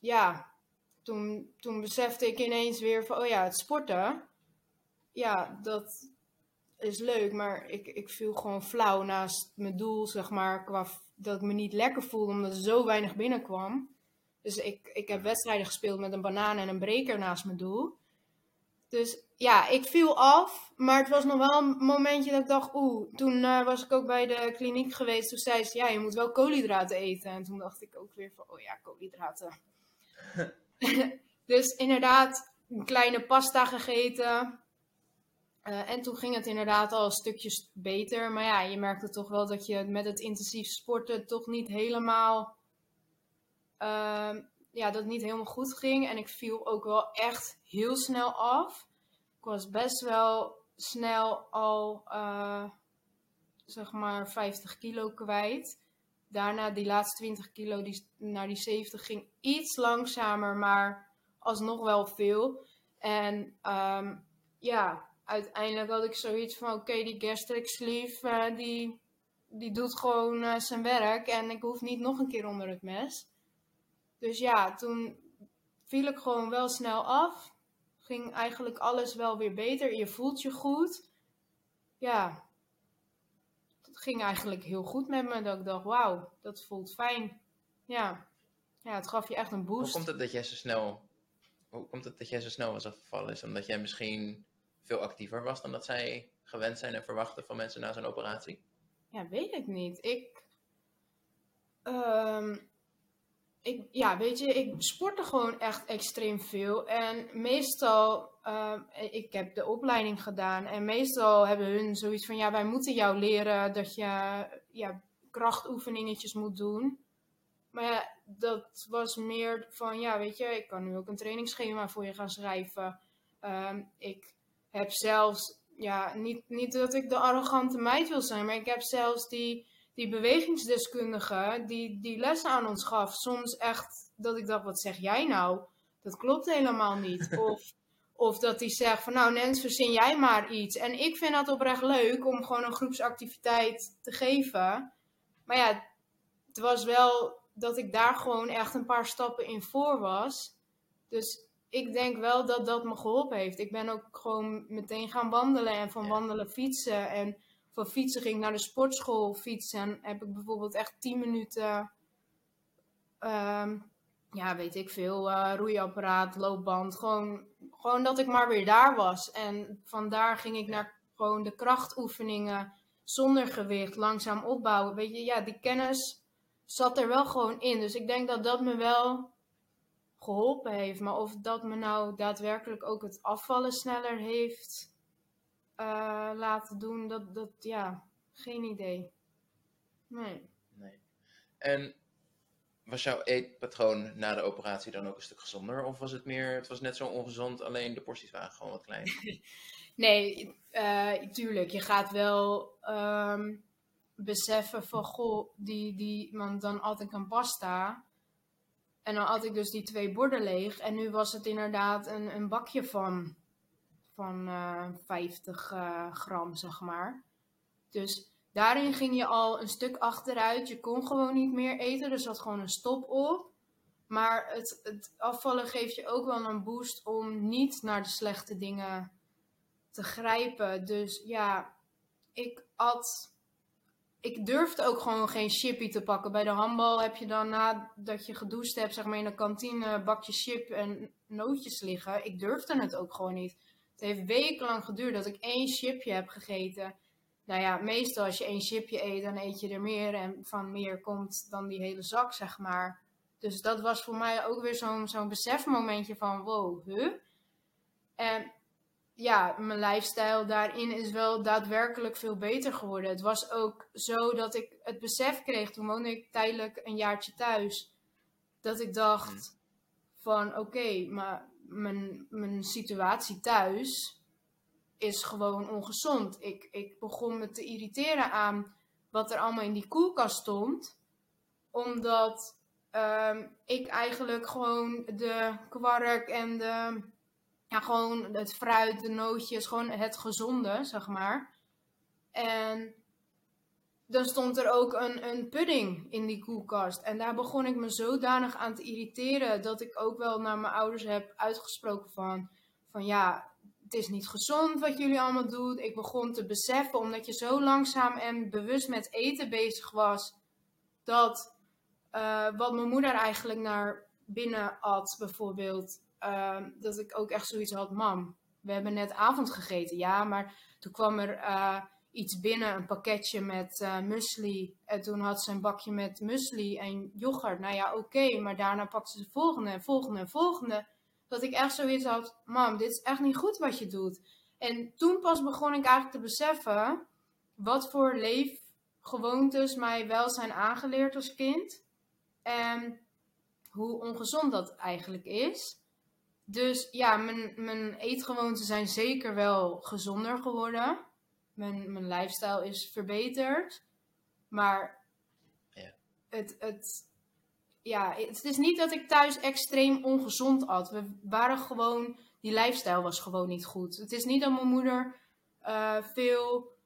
ja, toen, toen besefte ik ineens weer van, oh ja, het sporten. Ja, dat is leuk, maar ik, ik viel gewoon flauw naast mijn doel, zeg maar, qua dat ik me niet lekker voelde omdat er zo weinig binnenkwam. Dus ik, ik heb wedstrijden gespeeld met een banaan en een breker naast mijn doel. Dus ja, ik viel af, maar het was nog wel een momentje dat ik dacht, oeh, toen eh, was ik ook bij de kliniek geweest. Toen zei ze, ja, je moet wel koolhydraten eten. En toen dacht ik ook weer van, oh ja, koolhydraten. [LAUGHS] [LAUGHS] dus inderdaad, een kleine pasta gegeten. Eh, en toen ging het inderdaad al stukjes beter. Maar ja, je merkte toch wel dat je met het intensief sporten toch niet helemaal. ehm, ja, dat het niet helemaal goed ging. En ik viel ook wel echt heel snel af. Ik was best wel snel al, eh, zeg maar, 50 kilo kwijt. Daarna die laatste 20 kilo die, naar die 70 ging iets langzamer, maar alsnog wel veel. En ehm, ja, uiteindelijk had ik zoiets van: oké, die gastric sleeve, eh, die, die doet gewoon eh, zijn werk. En ik hoef niet nog een keer onder het mes. Dus ja, toen viel ik gewoon wel snel af. Ging eigenlijk alles wel weer beter. Je voelt je goed. Ja, het ging eigenlijk heel goed met me. Dat ik dacht, wauw, dat voelt fijn. Ja. ja, het gaf je echt een Hoe boost. komt het dat jij zo snel, hoe komt het dat jij zo snel was afgevallen? Is omdat jij misschien veel actiever was dan dat zij gewend zijn en verwachten van mensen na zo'n operatie? Ja, weet ik niet. Ik. ehm, ik, ja, weet je, ik sportte gewoon echt extreem veel. En meestal, uh, ik heb de opleiding gedaan. En meestal hebben hun zoiets van, ja, wij moeten jou leren dat je ja, krachtoefeningetjes moet doen. Maar ja, dat was meer van, ja, weet je, ik kan nu ook een trainingsschema voor je gaan schrijven. Uh, ik heb zelfs, ja, niet, niet dat ik de arrogante meid wil zijn, maar ik heb zelfs die die bewegingsdeskundige die die les aan ons gaf, soms echt dat ik dacht, wat zeg jij nou? Dat klopt helemaal niet. [LAUGHS] Of, of dat hij zegt van nou Nens, verzin jij maar iets. En ik vind dat oprecht leuk om gewoon een groepsactiviteit te geven. Maar ja, het was wel dat ik daar gewoon echt een paar stappen in voor was. Dus ik denk wel dat dat me geholpen heeft. Ik ben ook gewoon meteen gaan wandelen en van wandelen fietsen. En van fietsen ging naar de sportschool fietsen. En heb ik bijvoorbeeld echt 10 minuten, um, ja, weet ik veel, uh, roeiapparaat, loopband. Gewoon, gewoon dat ik maar weer daar was. En vandaar ging ik naar gewoon de krachtoefeningen zonder gewicht, langzaam opbouwen. Weet je, ja, die kennis zat er wel gewoon in. Dus ik denk dat dat me wel geholpen heeft. Maar of dat me nou daadwerkelijk ook het afvallen sneller heeft uh, laten doen, dat, dat, ja, geen idee. Nee. nee. En was jouw eetpatroon na de operatie dan ook een stuk gezonder? Of was het meer, het was net zo ongezond, alleen de porties waren gewoon wat klein? [LAUGHS] nee, uh, tuurlijk. Je gaat wel um, beseffen van, goh, die, die, want dan at ik een pasta. En dan had ik dus die twee borden leeg. En nu was het inderdaad een, een bakje van van uh, eh, 50 uh, eh, gram, zeg maar. Dus daarin ging je al een stuk achteruit. Je kon gewoon niet meer eten, er zat gewoon een stop op. Maar het, het afvallen geeft je ook wel een boost om niet naar de slechte dingen te grijpen. Dus ja, ik had. Ik durfde ook gewoon geen chippy te pakken. Bij de handbal heb je dan nadat je gedoucht hebt, zeg maar in de kantine, bakje chip en nootjes liggen. Ik durfde het ook gewoon niet. Het heeft wekenlang geduurd dat ik één chipje heb gegeten. Nou ja, meestal als je één chipje eet, dan eet je er meer. En van meer komt dan die hele zak, zeg maar. Dus dat was voor mij ook weer zo'n zo'n besefmomentje van, wow, huh? En ja, mijn lifestyle daarin is wel daadwerkelijk veel beter geworden. Het was ook zo dat ik het besef kreeg, toen woonde ik tijdelijk een jaartje thuis, dat ik dacht hmm. van oké, maar mijn, mijn situatie thuis is gewoon ongezond. Ik, ik begon me te irriteren aan wat er allemaal in die koelkast stond. Omdat ehm, ik eigenlijk gewoon de kwark en de, ja, gewoon het fruit, de nootjes, gewoon het gezonde, zeg maar. En dan stond er ook een, een pudding in die koelkast. En daar begon ik me zodanig aan te irriteren dat ik ook wel naar mijn ouders heb uitgesproken van, van ja, het is niet gezond wat jullie allemaal doen. Ik begon te beseffen, omdat je zo langzaam en bewust met eten bezig was, dat uh, wat mijn moeder eigenlijk naar binnen at, bijvoorbeeld, uh, dat ik ook echt zoiets had, mam, we hebben net avond gegeten, ja, maar toen kwam er... Uh, iets binnen, een pakketje met uh, muesli. En toen had ze een bakje met muesli en yoghurt. Nou ja, oké, maar daarna pakte ze de volgende en volgende en volgende. Dat ik echt zoiets had, mam, dit is echt niet goed wat je doet. En toen pas begon ik eigenlijk te beseffen wat voor leefgewoontes mij wel zijn aangeleerd als kind. En hoe ongezond dat eigenlijk is. Dus ja, mijn, mijn eetgewoonten zijn zeker wel gezonder geworden mijn, mijn lifestyle is verbeterd. Maar ja. Het, het, ja, het is niet dat ik thuis extreem ongezond at. We waren gewoon, die lifestyle was gewoon niet goed. Het is niet dat mijn moeder uh, veel,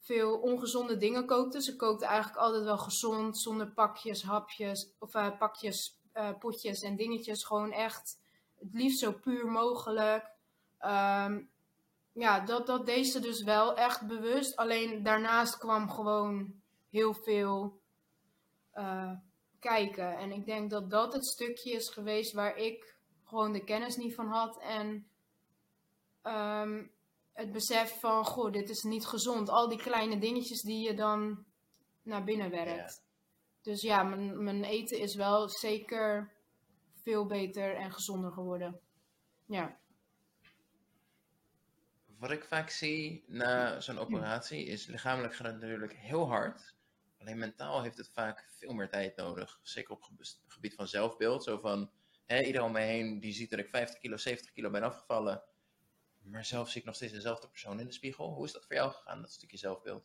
veel ongezonde dingen kookte. Ze kookte eigenlijk altijd wel gezond, zonder pakjes, hapjes, of uh, pakjes, uh, potjes en dingetjes. Gewoon echt het liefst zo puur mogelijk. Um, ja, dat, dat deed ze dus wel echt bewust. Alleen daarnaast kwam gewoon heel veel uh, kijken. En ik denk dat dat het stukje is geweest waar ik gewoon de kennis niet van had. En um, het besef van, goh, dit is niet gezond. Al die kleine dingetjes die je dan naar binnen werkt. Dus ja, mijn, mijn eten is wel zeker veel beter en gezonder geworden. Ja. Wat ik vaak zie na zo'n operatie is lichamelijk gaat het natuurlijk heel hard. Alleen mentaal heeft het vaak veel meer tijd nodig. Zeker op het gebied van zelfbeeld. Zo van, hè, iedereen om me heen die ziet dat ik 50 kilo, 70 kilo ben afgevallen. Maar zelf zie ik nog steeds dezelfde persoon in de spiegel. Hoe is dat voor jou gegaan, dat stukje zelfbeeld?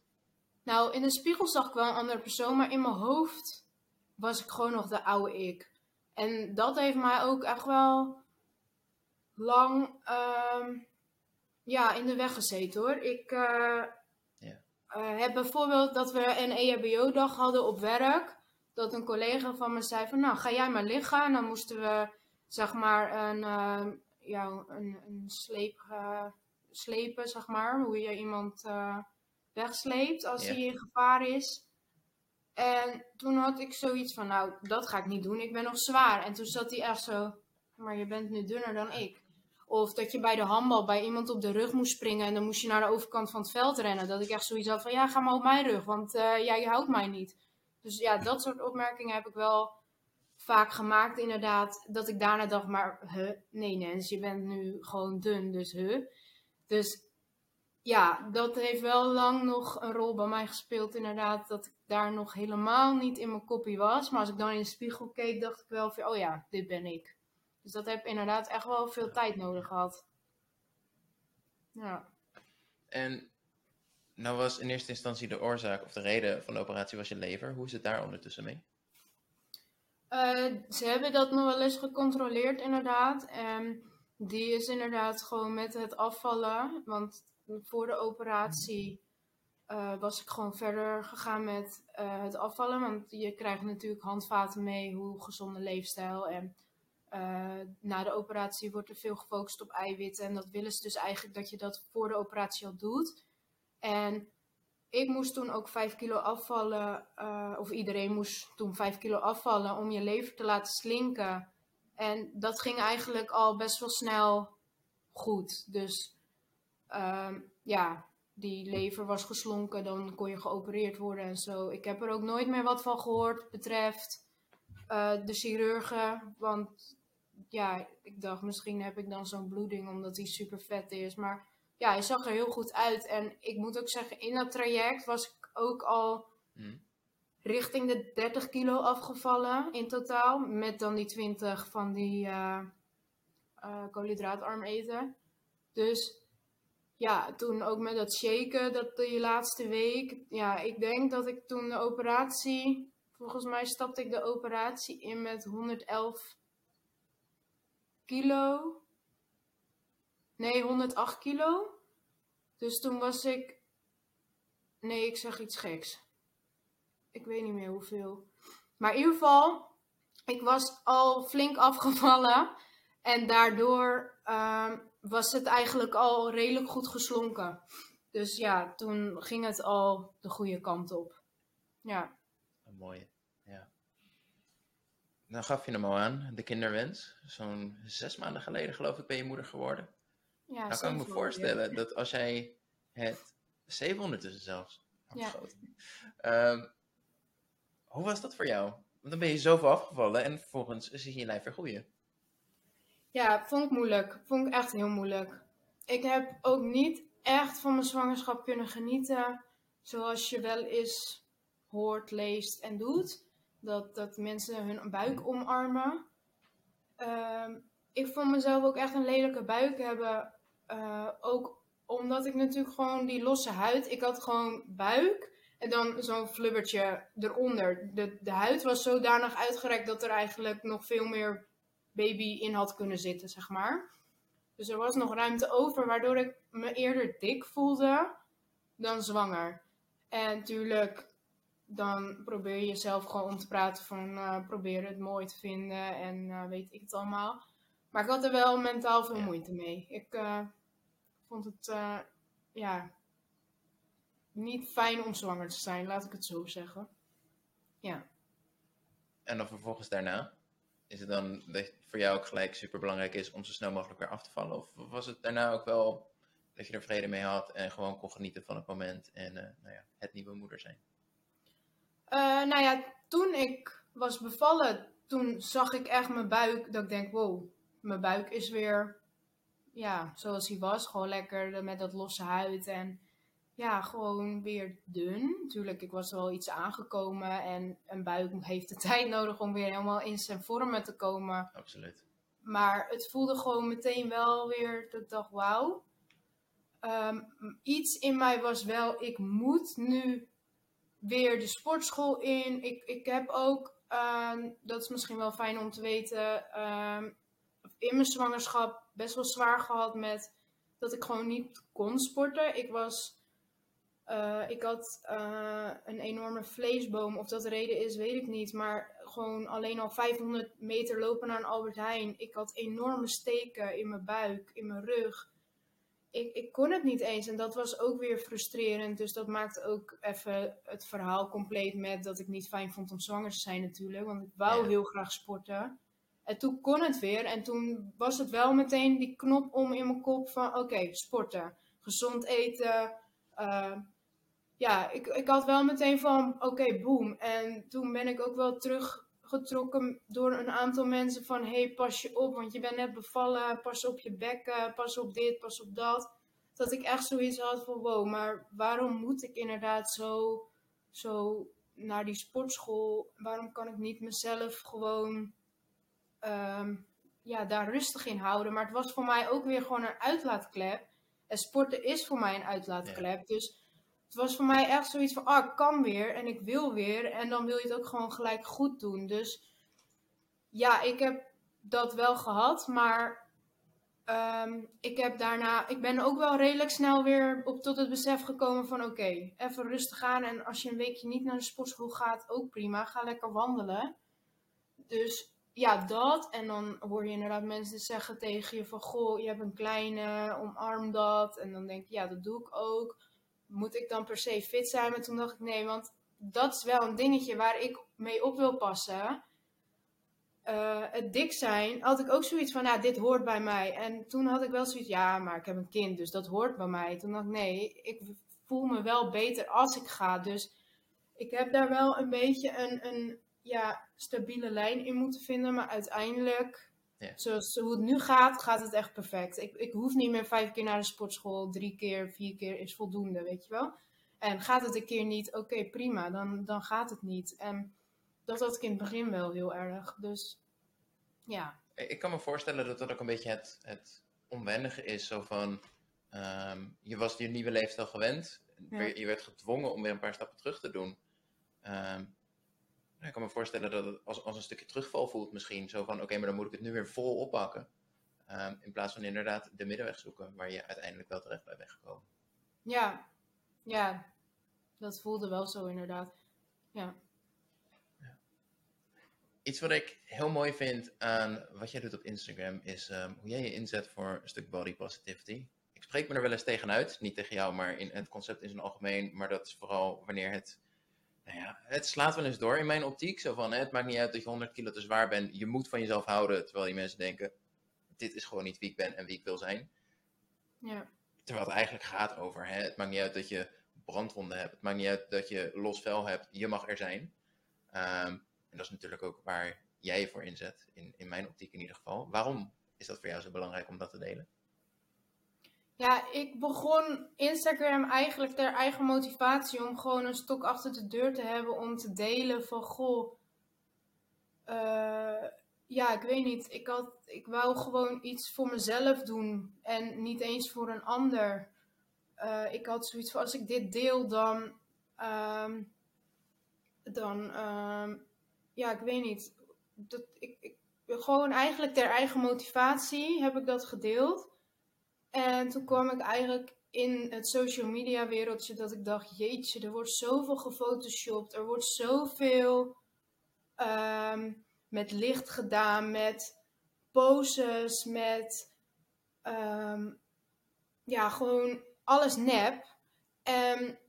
Nou, in de spiegel zag ik wel een andere persoon, maar in mijn hoofd was ik gewoon nog de oude ik. En dat heeft mij ook echt wel lang ehm, ja, in de weg gezeten hoor. Ik uh, heb bijvoorbeeld dat we een EHBO-dag hadden op werk. Dat een collega van me zei van nou ga jij maar liggen. En dan moesten we zeg maar een, uh, ja, een, een sleep, slepen, zeg maar. Hoe je iemand wegsleept als hij in gevaar is. En toen had ik zoiets van, nou, dat ga ik niet doen, ik ben nog zwaar. En toen zat hij echt zo, maar je bent nu dunner dan ik. Of dat je bij de handbal bij iemand op de rug moest springen en dan moest je naar de overkant van het veld rennen. Dat ik echt zoiets had van, ja, ga maar op mijn rug, want uh, jij houdt mij niet. Dus ja, dat soort opmerkingen heb ik wel vaak gemaakt inderdaad. Dat ik daarna dacht, maar, huh, nee Nens, je bent nu gewoon dun, dus huh. Dus ja, dat heeft wel lang nog een rol bij mij gespeeld inderdaad. Dat ik daar nog helemaal niet in mijn kopie was. Maar als ik dan in de spiegel keek, dacht ik wel van, oh ja, dit ben ik. Dus dat heb inderdaad echt wel veel tijd nodig gehad. Ja. En nou was in eerste instantie de oorzaak of de reden van de operatie was je lever. Hoe is het daar ondertussen mee? Uh, ze hebben dat nog wel eens gecontroleerd inderdaad. En die is inderdaad gewoon met het afvallen. Want voor de operatie uh, was ik gewoon verder gegaan met uh, het afvallen. Want je krijgt natuurlijk handvaten mee, hoe gezonde leefstijl. En uh, na de operatie wordt er veel gefocust op eiwitten. En dat willen ze dus eigenlijk dat je dat voor de operatie al doet. En ik moest toen ook 5 kilo afvallen. of iedereen moest toen 5 kilo afvallen om je lever te laten slinken. En dat ging eigenlijk al best wel snel goed. Dus um, ja, die lever was geslonken, dan kon je geopereerd worden en zo. Ik heb er ook nooit meer wat van gehoord betreft uh, de chirurgen. Want ja, ik dacht misschien heb ik dan zo'n bloeding omdat hij super vet is. Maar ja, hij zag er heel goed uit. En ik moet ook zeggen, in dat traject was ik ook al hmm. richting de 30 kilo afgevallen in totaal. Met dan die 20 van die uh, uh, koolhydraatarm eten. Dus ja, toen ook met dat shaken, dat die laatste week. Ja, ik denk dat ik toen de operatie, volgens mij stapte ik de operatie in met 111 kilo. Nee, 108 kilo. Dus toen was ik. Nee, ik zeg iets geks. Ik weet niet meer hoeveel. Maar in ieder geval, ik was al flink afgevallen. En daardoor um, was het eigenlijk al redelijk goed geslonken. Dus ja, toen ging het al de goede kant op. Ja. Een mooie, ja. Dan gaf je hem al aan, de kinderwens. Zo'n zes maanden geleden geloof ik ben je moeder geworden. Ja, nou kan ik me voorstellen dat als jij het, zeven ondertussen zelfs, ja. Um, hoe was dat voor jou? Want dan ben je zoveel afgevallen en vervolgens zie je je lijf weer groeien. Ja, vond ik moeilijk. Vond ik echt heel moeilijk. Ik heb ook niet echt van mijn zwangerschap kunnen genieten. Zoals je wel eens hoort, leest en doet. Dat, dat mensen hun buik omarmen. Ehm, ik vond mezelf ook echt een lelijke buik hebben. Uh, ook omdat ik natuurlijk gewoon die losse huid. Ik had gewoon buik. En dan zo'n flubbertje eronder. De, de huid was zodanig uitgerekt dat er eigenlijk nog veel meer baby in had kunnen zitten, zeg maar. Dus er was nog ruimte over, waardoor ik me eerder dik voelde dan zwanger. En natuurlijk, dan probeer je jezelf gewoon om te praten van uh, probeer het mooi te vinden en uh, weet ik het allemaal. Maar ik had er wel mentaal veel moeite mee. Ik uh, vond het, ja, niet fijn om zwanger te zijn, laat ik het zo zeggen. Ja. En dan vervolgens daarna? Is het dan dat voor jou ook gelijk super belangrijk is om zo snel mogelijk weer af te vallen? Of was het daarna ook wel dat je er vrede mee had en gewoon kon genieten van het moment en uh, nou ja, het nieuwe moeder zijn? Uh, nou ja, toen ik was bevallen, toen zag ik echt mijn buik. Dat ik denk, wow, mijn buik is weer ja, zoals hij was. Gewoon lekker met dat losse huid en ja, gewoon weer dun. Natuurlijk, ik was wel iets aangekomen en een buik heeft de [LAUGHS] tijd nodig om weer helemaal in zijn vormen te komen. Absoluut. Maar het voelde gewoon meteen wel weer dat ik dacht, wauw. Ehm, iets in mij was wel, ik moet nu weer de sportschool in. Ik, ik heb ook, ehm, dat is misschien wel fijn om te weten, ehm, in mijn zwangerschap best wel zwaar gehad met dat ik gewoon niet kon sporten. Ik was, uh, ik had uh, een enorme vleesboom. Of dat de reden is, weet ik niet. Maar gewoon alleen al 500 meter lopen naar een Albert Heijn. Ik had enorme steken in mijn buik, in mijn rug. Ik, ik kon het niet eens en dat was ook weer frustrerend. Dus dat maakte ook even het verhaal compleet met dat ik niet fijn vond om zwanger te zijn natuurlijk. Want ik wou heel graag sporten. En toen kon het weer. En toen was het wel meteen die knop om in mijn kop van oké, sporten. Gezond eten. Uh, ja, ik, ik had wel meteen van oké, okay, boom. En toen ben ik ook wel teruggetrokken door een aantal mensen van hey, pas je op, want je bent net bevallen. Pas op je bekken, pas op dit, pas op dat. Dat ik echt zoiets had van wow, maar waarom moet ik inderdaad zo, zo naar die sportschool? Waarom kan ik niet mezelf gewoon um, ja, daar rustig in houden. Maar het was voor mij ook weer gewoon een uitlaatklep. En sporten is voor mij een uitlaatklep. Dus het was voor mij echt zoiets van, ah, ik kan weer en ik wil weer. En dan wil je het ook gewoon gelijk goed doen. Dus ja, ik heb dat wel gehad. Maar um, ik heb daarna, ik ben ook wel redelijk snel weer op tot het besef gekomen van, oké, even rustig aan. En als je een weekje niet naar de sportschool gaat, ook prima. Ga lekker wandelen. Dus ja, dat. En dan hoor je inderdaad mensen zeggen tegen je van, goh, je hebt een kleine, omarm dat. En dan denk je, ja, dat doe ik ook. Moet ik dan per se fit zijn? Maar toen dacht ik, nee, want dat is wel een dingetje waar ik mee op wil passen. Uh, het dik zijn, had ik ook zoiets van, nou, dit hoort bij mij. En toen had ik wel zoiets, ja, maar ik heb een kind, dus dat hoort bij mij. Toen dacht ik, nee, ik voel me wel beter als ik ga. Dus ik heb daar wel een beetje een, een ja, stabiele lijn in moeten vinden. Maar uiteindelijk, zoals hoe het nu gaat, gaat het echt perfect. Ik, ik hoef niet meer vijf keer naar de sportschool. Drie keer, vier keer is voldoende, weet je wel. En gaat het een keer niet, oké, prima, dan, dan gaat het niet. En dat had ik in het begin wel heel erg. Dus ja. Ik kan me voorstellen dat dat ook een beetje het, het onwendige is. Zo van, um, je was je nieuwe leefstijl gewend. Ja. Je werd gedwongen om weer een paar stappen terug te doen. Um, ik kan me voorstellen dat het als, als een stukje terugval voelt misschien. Zo van, oké, maar dan moet ik het nu weer vol oppakken. Um, in plaats van inderdaad de middenweg zoeken, waar je uiteindelijk wel terecht bij bent gekomen. Ja, ja. Dat voelde wel zo inderdaad. Ja. ja. Iets wat ik heel mooi vind aan wat jij doet op Instagram, is um, hoe jij je inzet voor een stuk body positivity. Ik spreek me er wel eens tegenuit, niet tegen jou, maar in het concept in zijn algemeen. Maar dat is vooral wanneer het nou ja, het slaat wel eens door in mijn optiek. Zo van, het maakt niet uit dat je 100 kilo te zwaar bent. Je moet van jezelf houden. Terwijl die mensen denken, dit is gewoon niet wie ik ben en wie ik wil zijn. Ja. Terwijl het eigenlijk gaat over, hè, het maakt niet uit dat je brandwonden hebt. Het maakt niet uit dat je los vel hebt. Je mag er zijn. Um, en dat is natuurlijk ook waar jij je voor inzet. In, in mijn optiek in ieder geval. Waarom is dat voor jou zo belangrijk om dat te delen? Ja, ik begon Instagram eigenlijk ter eigen motivatie om gewoon een stok achter de deur te hebben om te delen van goh. Uh, ja, ik weet niet. Ik, had, ik wou gewoon iets voor mezelf doen en niet eens voor een ander. Uh, ik had zoiets van als ik dit deel, dan. Um, dan. Um, ja, ik weet niet. Dat, ik, ik, gewoon eigenlijk ter eigen motivatie heb ik dat gedeeld. En toen kwam ik eigenlijk in het social media wereldje dat ik dacht, jeetje, er wordt zoveel gefotoshopt, er wordt zoveel um, met licht gedaan, met poses, met um, ja, gewoon alles nep. En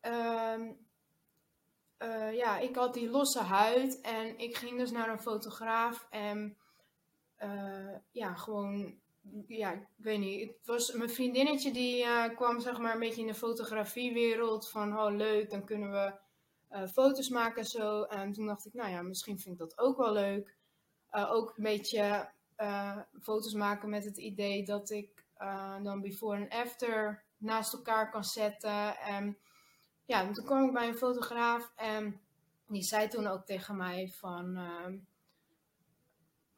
um, uh, ja, ik had die losse huid en ik ging dus naar een fotograaf en uh, ja, gewoon ja, ik weet niet. Het was mijn vriendinnetje die uh, kwam zeg maar een beetje in de fotografiewereld van oh leuk, dan kunnen we eh, foto's maken en zo. En toen dacht ik, nou ja, misschien vind ik dat ook wel leuk. Uh, ook een beetje foto's maken met het idee dat ik dan before en after naast elkaar kan zetten. En ja, toen kwam ik bij een fotograaf en die zei toen ook tegen mij van, ehm,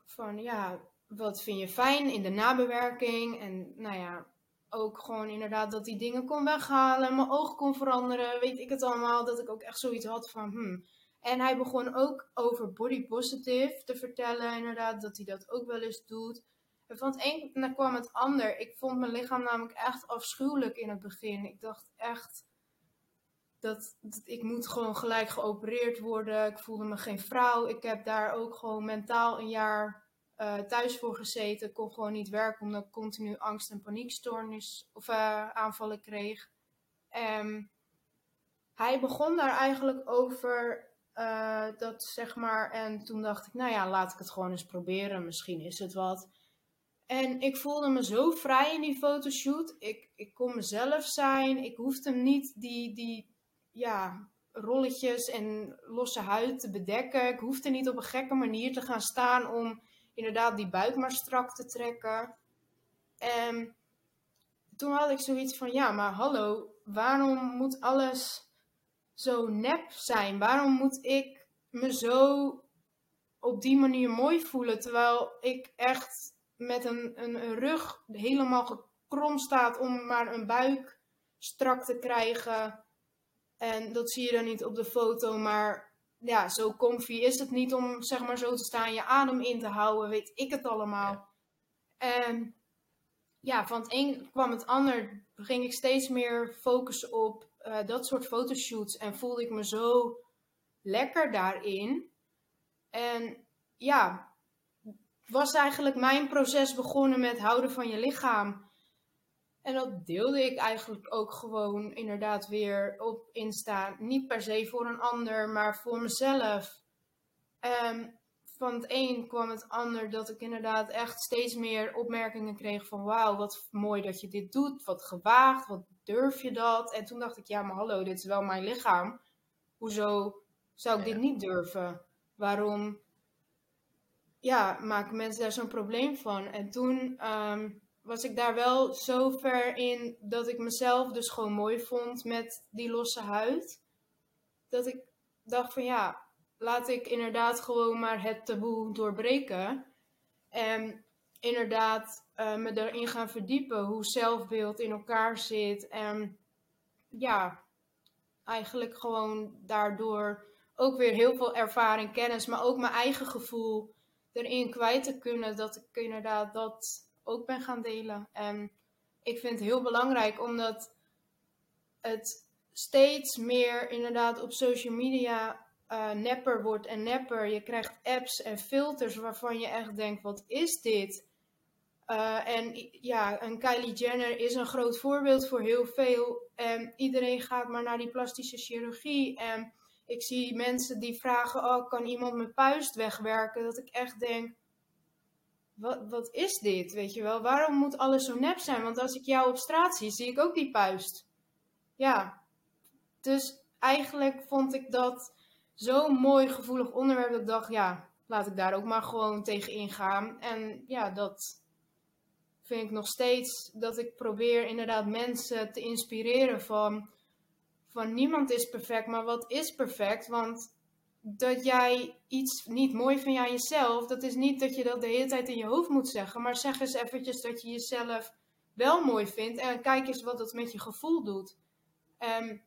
van ja, wat vind je fijn in de nabewerking? En nou ja, ook gewoon inderdaad dat die dingen kon weghalen, mijn oog kon veranderen, weet ik het allemaal. Dat ik ook echt zoiets had van, hmm. En hij begon ook over body positive te vertellen, inderdaad, dat hij dat ook wel eens doet. En van het een kwam het ander. Ik vond mijn lichaam namelijk echt afschuwelijk in het begin. Ik dacht echt dat, dat, ik moet gewoon gelijk geopereerd worden. Ik voelde me geen vrouw. Ik heb daar ook gewoon mentaal een jaar uh, thuis voor gezeten. Kon gewoon niet werken omdat ik continu angst- en paniekstoornis of uh, aanvallen kreeg. En hij begon daar eigenlijk over uh, dat zeg maar. En toen dacht ik, nou ja, laat ik het gewoon eens proberen. Misschien is het wat. En ik voelde me zo vrij in die fotoshoot. Ik, ik kon mezelf zijn. Ik hoefde niet die, die ja, rolletjes en losse huid te bedekken. Ik hoefde niet op een gekke manier te gaan staan om inderdaad die buik maar strak te trekken. En toen had ik zoiets van, ja, maar hallo, waarom moet alles zo nep zijn? Waarom moet ik me zo op die manier mooi voelen, terwijl ik echt met een, een, een rug helemaal gekrom staat om maar een buik strak te krijgen. En dat zie je dan niet op de foto, maar ja, zo comfy is het niet om zeg maar zo te staan, je adem in te houden, weet ik het allemaal. En ja, van het een kwam het ander, ging ik steeds meer focussen op uh, dat soort fotoshoots en voelde ik me zo lekker daarin. En ja, was eigenlijk mijn proces begonnen met houden van je lichaam. En dat deelde ik eigenlijk ook gewoon inderdaad weer op Insta. Niet per se voor een ander, maar voor mezelf. En van het een kwam het ander dat ik inderdaad echt steeds meer opmerkingen kreeg van wauw, wat mooi dat je dit doet, wat gewaagd, wat durf je dat? En toen dacht ik, ja maar hallo, dit is wel mijn lichaam. Hoezo zou ik dit niet durven? Waarom ja, maken mensen daar zo'n probleem van? En toen ehm, was ik daar wel zo ver in dat ik mezelf dus gewoon mooi vond met die losse huid. Dat ik dacht van ja, laat ik inderdaad gewoon maar het taboe doorbreken. En inderdaad uh, me erin gaan verdiepen hoe zelfbeeld in elkaar zit. En ja, eigenlijk gewoon daardoor ook weer heel veel ervaring, kennis, maar ook mijn eigen gevoel erin kwijt te kunnen. Dat ik inderdaad dat ook ben gaan delen. En ik vind het heel belangrijk omdat het steeds meer inderdaad op social media uh, nepper wordt en nepper. Je krijgt apps en filters waarvan je echt denkt: wat is dit? Uh, en ja, een Kylie Jenner is een groot voorbeeld voor heel veel. En iedereen gaat maar naar die plastische chirurgie. En ik zie mensen die vragen: oh, kan iemand mijn puist wegwerken? Dat ik echt denk: wat, wat is dit? Weet je wel, waarom moet alles zo nep zijn? Want als ik jou op straat zie, zie ik ook die puist. Ja, dus eigenlijk vond ik dat zo'n mooi gevoelig onderwerp dat ik dacht, ja, laat ik daar ook maar gewoon tegen ingaan. En ja, dat vind ik nog steeds dat ik probeer inderdaad mensen te inspireren van, van niemand is perfect, maar wat is perfect? Want dat jij iets niet mooi vindt aan jezelf, dat is niet dat je dat de hele tijd in je hoofd moet zeggen, maar zeg eens eventjes dat je jezelf wel mooi vindt en kijk eens wat dat met je gevoel doet. En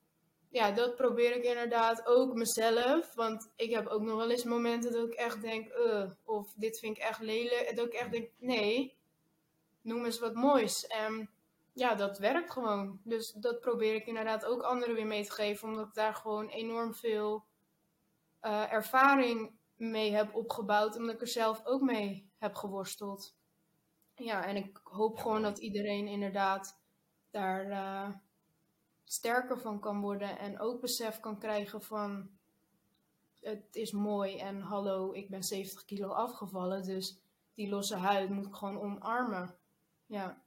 ja, dat probeer ik inderdaad ook mezelf, want ik heb ook nog wel eens momenten dat ik echt denk, uh, of dit vind ik echt lelijk, dat ik echt denk, nee, noem eens wat moois. En ja, dat werkt gewoon. Dus dat probeer ik inderdaad ook anderen weer mee te geven, omdat daar gewoon enorm veel uh, ervaring mee heb opgebouwd, omdat ik er zelf ook mee heb geworsteld. Ja, en ik hoop gewoon dat iedereen inderdaad daar uh, sterker van kan worden en ook besef kan krijgen van het is mooi en hallo, ik ben 70 kilo afgevallen, dus die losse huid moet ik gewoon omarmen. Ja.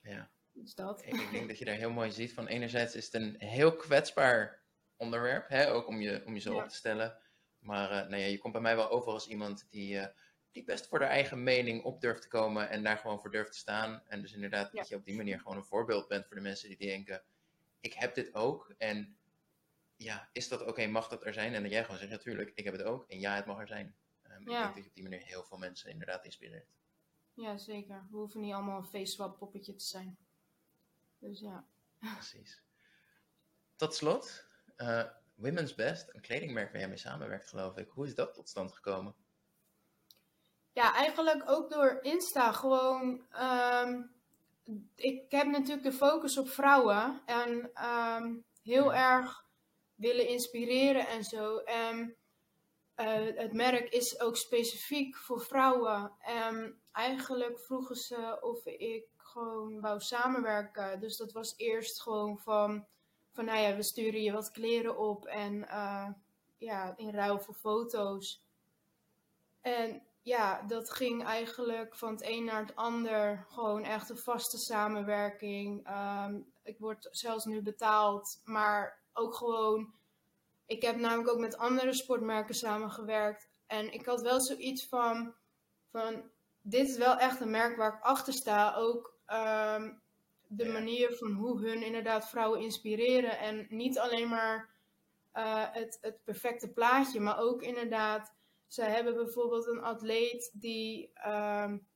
Ja. Dus dat. Ik denk [LAUGHS] dat je daar heel mooi ziet van enerzijds is het een heel kwetsbaar onderwerp, hè? ook om je, om je zo op te stellen. Maar uh, nou ja, je komt bij mij wel over als iemand die, uh, die best voor de eigen mening op durft te komen en daar gewoon voor durft te staan. En dus inderdaad dat je op die manier gewoon een voorbeeld bent voor de mensen die denken, ik heb dit ook en ja, is dat oké, mag dat er zijn? En dat jij gewoon zegt, natuurlijk, ik heb het ook en ja, het mag er zijn. Um, Ik denk dat je op die manier heel veel mensen inderdaad inspireert. Ja, zeker. We hoeven niet allemaal een face swap poppetje te zijn. Dus ja. Precies. Tot slot, uh, Women's Best, een kledingmerk waar jij mee samenwerkt, geloof ik. Hoe is dat tot stand gekomen? Ja, eigenlijk ook door Insta. Gewoon, um, ik heb natuurlijk de focus op vrouwen en um, heel erg willen inspireren en zo. En uh, het merk is ook specifiek voor vrouwen. En eigenlijk vroegen ze of ik gewoon wou samenwerken. Dus dat was eerst gewoon van, van nou ja, we sturen je wat kleren op en uh, ja, in ruil voor foto's. En ja, dat ging eigenlijk van het een naar het ander. Gewoon echt een vaste samenwerking. Um, ik word zelfs nu betaald, maar ook gewoon. Ik heb namelijk ook met andere sportmerken samengewerkt. En ik had wel zoiets van, van dit is wel echt een merk waar ik achter sta. Ook um, de manier van hoe hun inderdaad vrouwen inspireren. En niet alleen maar uh, het, het perfecte plaatje, maar ook inderdaad. Ze hebben bijvoorbeeld een atleet die um,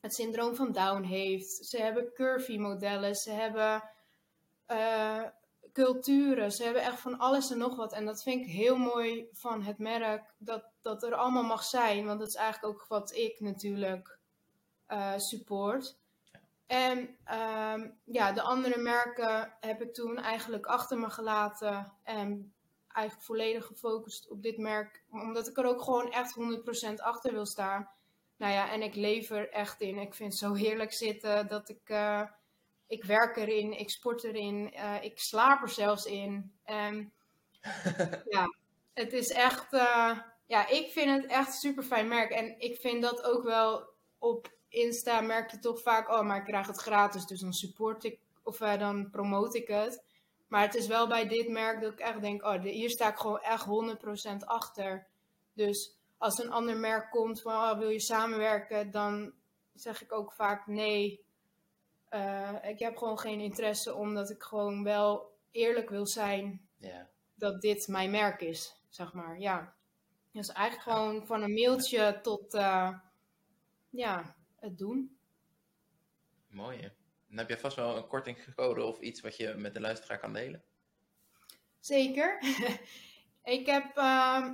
het syndroom van Down heeft. Ze hebben curvy modellen. Ze hebben uh, culturen. Ze hebben echt van alles en nog wat. En dat vind ik heel mooi van het merk. Dat, dat er allemaal mag zijn. Want dat is eigenlijk ook wat ik natuurlijk uh, support. En um, ja, de andere merken heb ik toen eigenlijk achter me gelaten. En eigenlijk volledig gefocust op dit merk. Omdat ik er ook gewoon echt 100% achter wil staan. Nou ja, en ik leef er echt in. Ik vind het zo heerlijk zitten dat ik... Uh, ik werk erin, ik sport erin, uh, ik slaap er zelfs in. En [LAUGHS] ja, het is echt... Uh, ja, ik vind het echt een super fijn merk. En ik vind dat ook wel op Insta merk je toch vaak, oh, maar ik krijg het gratis, dus dan support ik of uh, dan promote ik het. Maar het is wel bij dit merk dat ik echt denk, oh, hier sta ik gewoon echt 100% achter. Dus als een ander merk komt van, oh, wil je samenwerken, dan zeg ik ook vaak nee. Uh, ik heb gewoon geen interesse, omdat ik gewoon wel eerlijk wil zijn dat dit mijn merk is, zeg maar. Ja. Dus eigenlijk gewoon van een mailtje tot, uh, ja, het doen. Mooi. Hè? Dan heb je vast wel een kortingscode of iets wat je met de luisteraar kan delen. Zeker. [LAUGHS] ik heb, uh,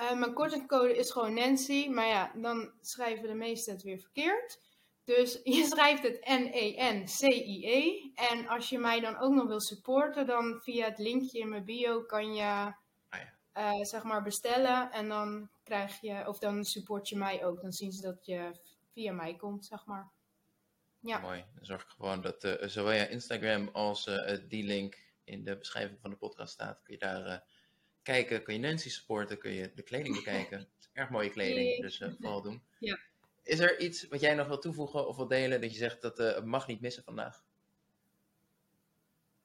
uh, mijn kortingscode is gewoon Nancy, maar ja, dan schrijven de meesten het weer verkeerd. Dus [LAUGHS] je schrijft het N-E-N-C-I-E. -E. En als je mij dan ook nog wil supporten, dan via het linkje in mijn bio kan je ah, ja. uh, zeg maar bestellen. En dan krijg je, of dan support je mij ook. Dan zien ze dat je via mij komt, zeg maar. Ja. Mooi. Dan zorg ik gewoon dat uh, zowel je Instagram als uh, die link in de beschrijving van de podcast staat. Kun je daar uh, kijken, kun je Nancy supporten, kun je de kleding bekijken. Het is [LAUGHS] erg mooie kleding, dus vooral doen. Ja. Is er iets wat jij nog wil toevoegen of wil delen dat je zegt dat het mag niet missen vandaag?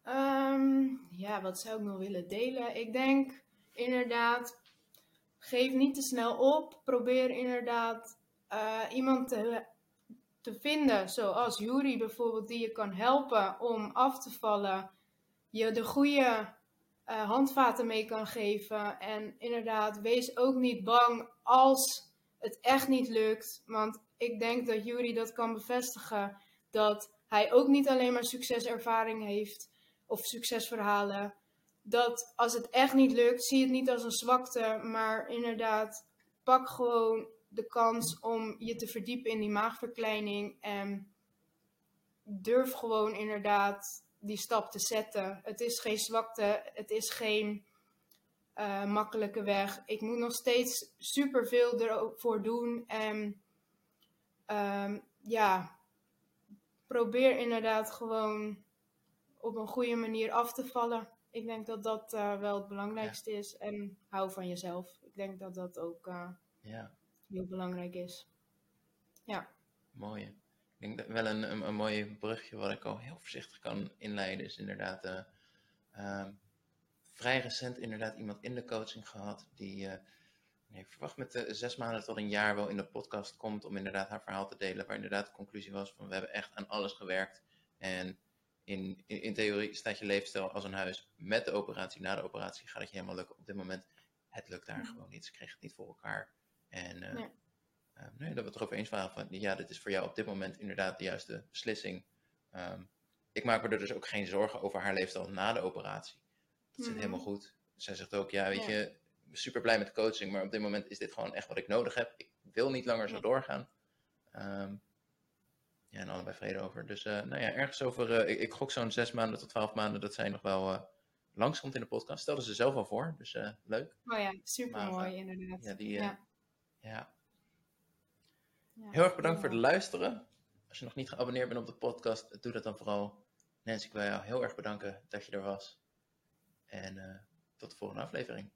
Um, ja, wat zou ik nog willen delen? Ik denk inderdaad, geef niet te snel op. Probeer inderdaad uh, iemand te, vinden, zoals Yuri bijvoorbeeld, die je kan helpen om af te vallen, je de goede uh, handvaten mee kan geven. En inderdaad, wees ook niet bang als het echt niet lukt. Want ik denk dat Yuri dat kan bevestigen. Dat hij ook niet alleen maar succeservaring heeft of succesverhalen. Dat als het echt niet lukt, zie het niet als een zwakte, maar inderdaad, pak gewoon de kans om je te verdiepen in die maagverkleining. En durf gewoon inderdaad die stap te zetten. Het is geen zwakte, het is geen uh, makkelijke weg. Ik moet nog steeds superveel ervoor doen. En um, ja, probeer inderdaad gewoon op een goede manier af te vallen. Ik denk dat dat uh, wel het belangrijkste ja. is. En hou van jezelf. Ik denk dat dat ook uh, ja. Heel belangrijk is. Ja. Mooi. Ik denk dat wel een, een, een mooi brugje wat ik al heel voorzichtig kan inleiden is inderdaad uh, vrij recent inderdaad iemand in de coaching gehad die, uh, ik verwacht met de zes maanden tot een jaar wel in de podcast komt om inderdaad haar verhaal te delen, waar inderdaad de conclusie was van we hebben echt aan alles gewerkt en in, in, in theorie staat je leefstijl als een huis met de operatie, na de operatie gaat het je helemaal lukken. Op dit moment, het lukt daar gewoon niet, ze kreeg het niet voor elkaar en uh, nee. nee, dat we het erover eens waren van ja, dit is voor jou op dit moment inderdaad de juiste beslissing. Um, ik maak me er dus ook geen zorgen over haar leefstijl na de operatie. Dat zit mm. helemaal goed. Zij zegt ook, ja, weet ja. je, super blij met coaching, maar op dit moment is dit gewoon echt wat ik nodig heb. Ik wil niet langer zo doorgaan. Um, ja, en allebei vrede over. Dus uh, nou ja, ergens over, uh, ik, ik, gok zo'n zes maanden tot twaalf maanden dat zij nog wel langskomt in de podcast. Stelde ze zelf al voor, dus leuk. Oh ja, super mooi inderdaad. Ja, die, ja. Ja. Heel erg bedankt voor het luisteren. Als je nog niet geabonneerd bent op de podcast, doe dat dan vooral. Nancy, ik wil jou heel erg bedanken dat je er was. En uh, tot de volgende aflevering.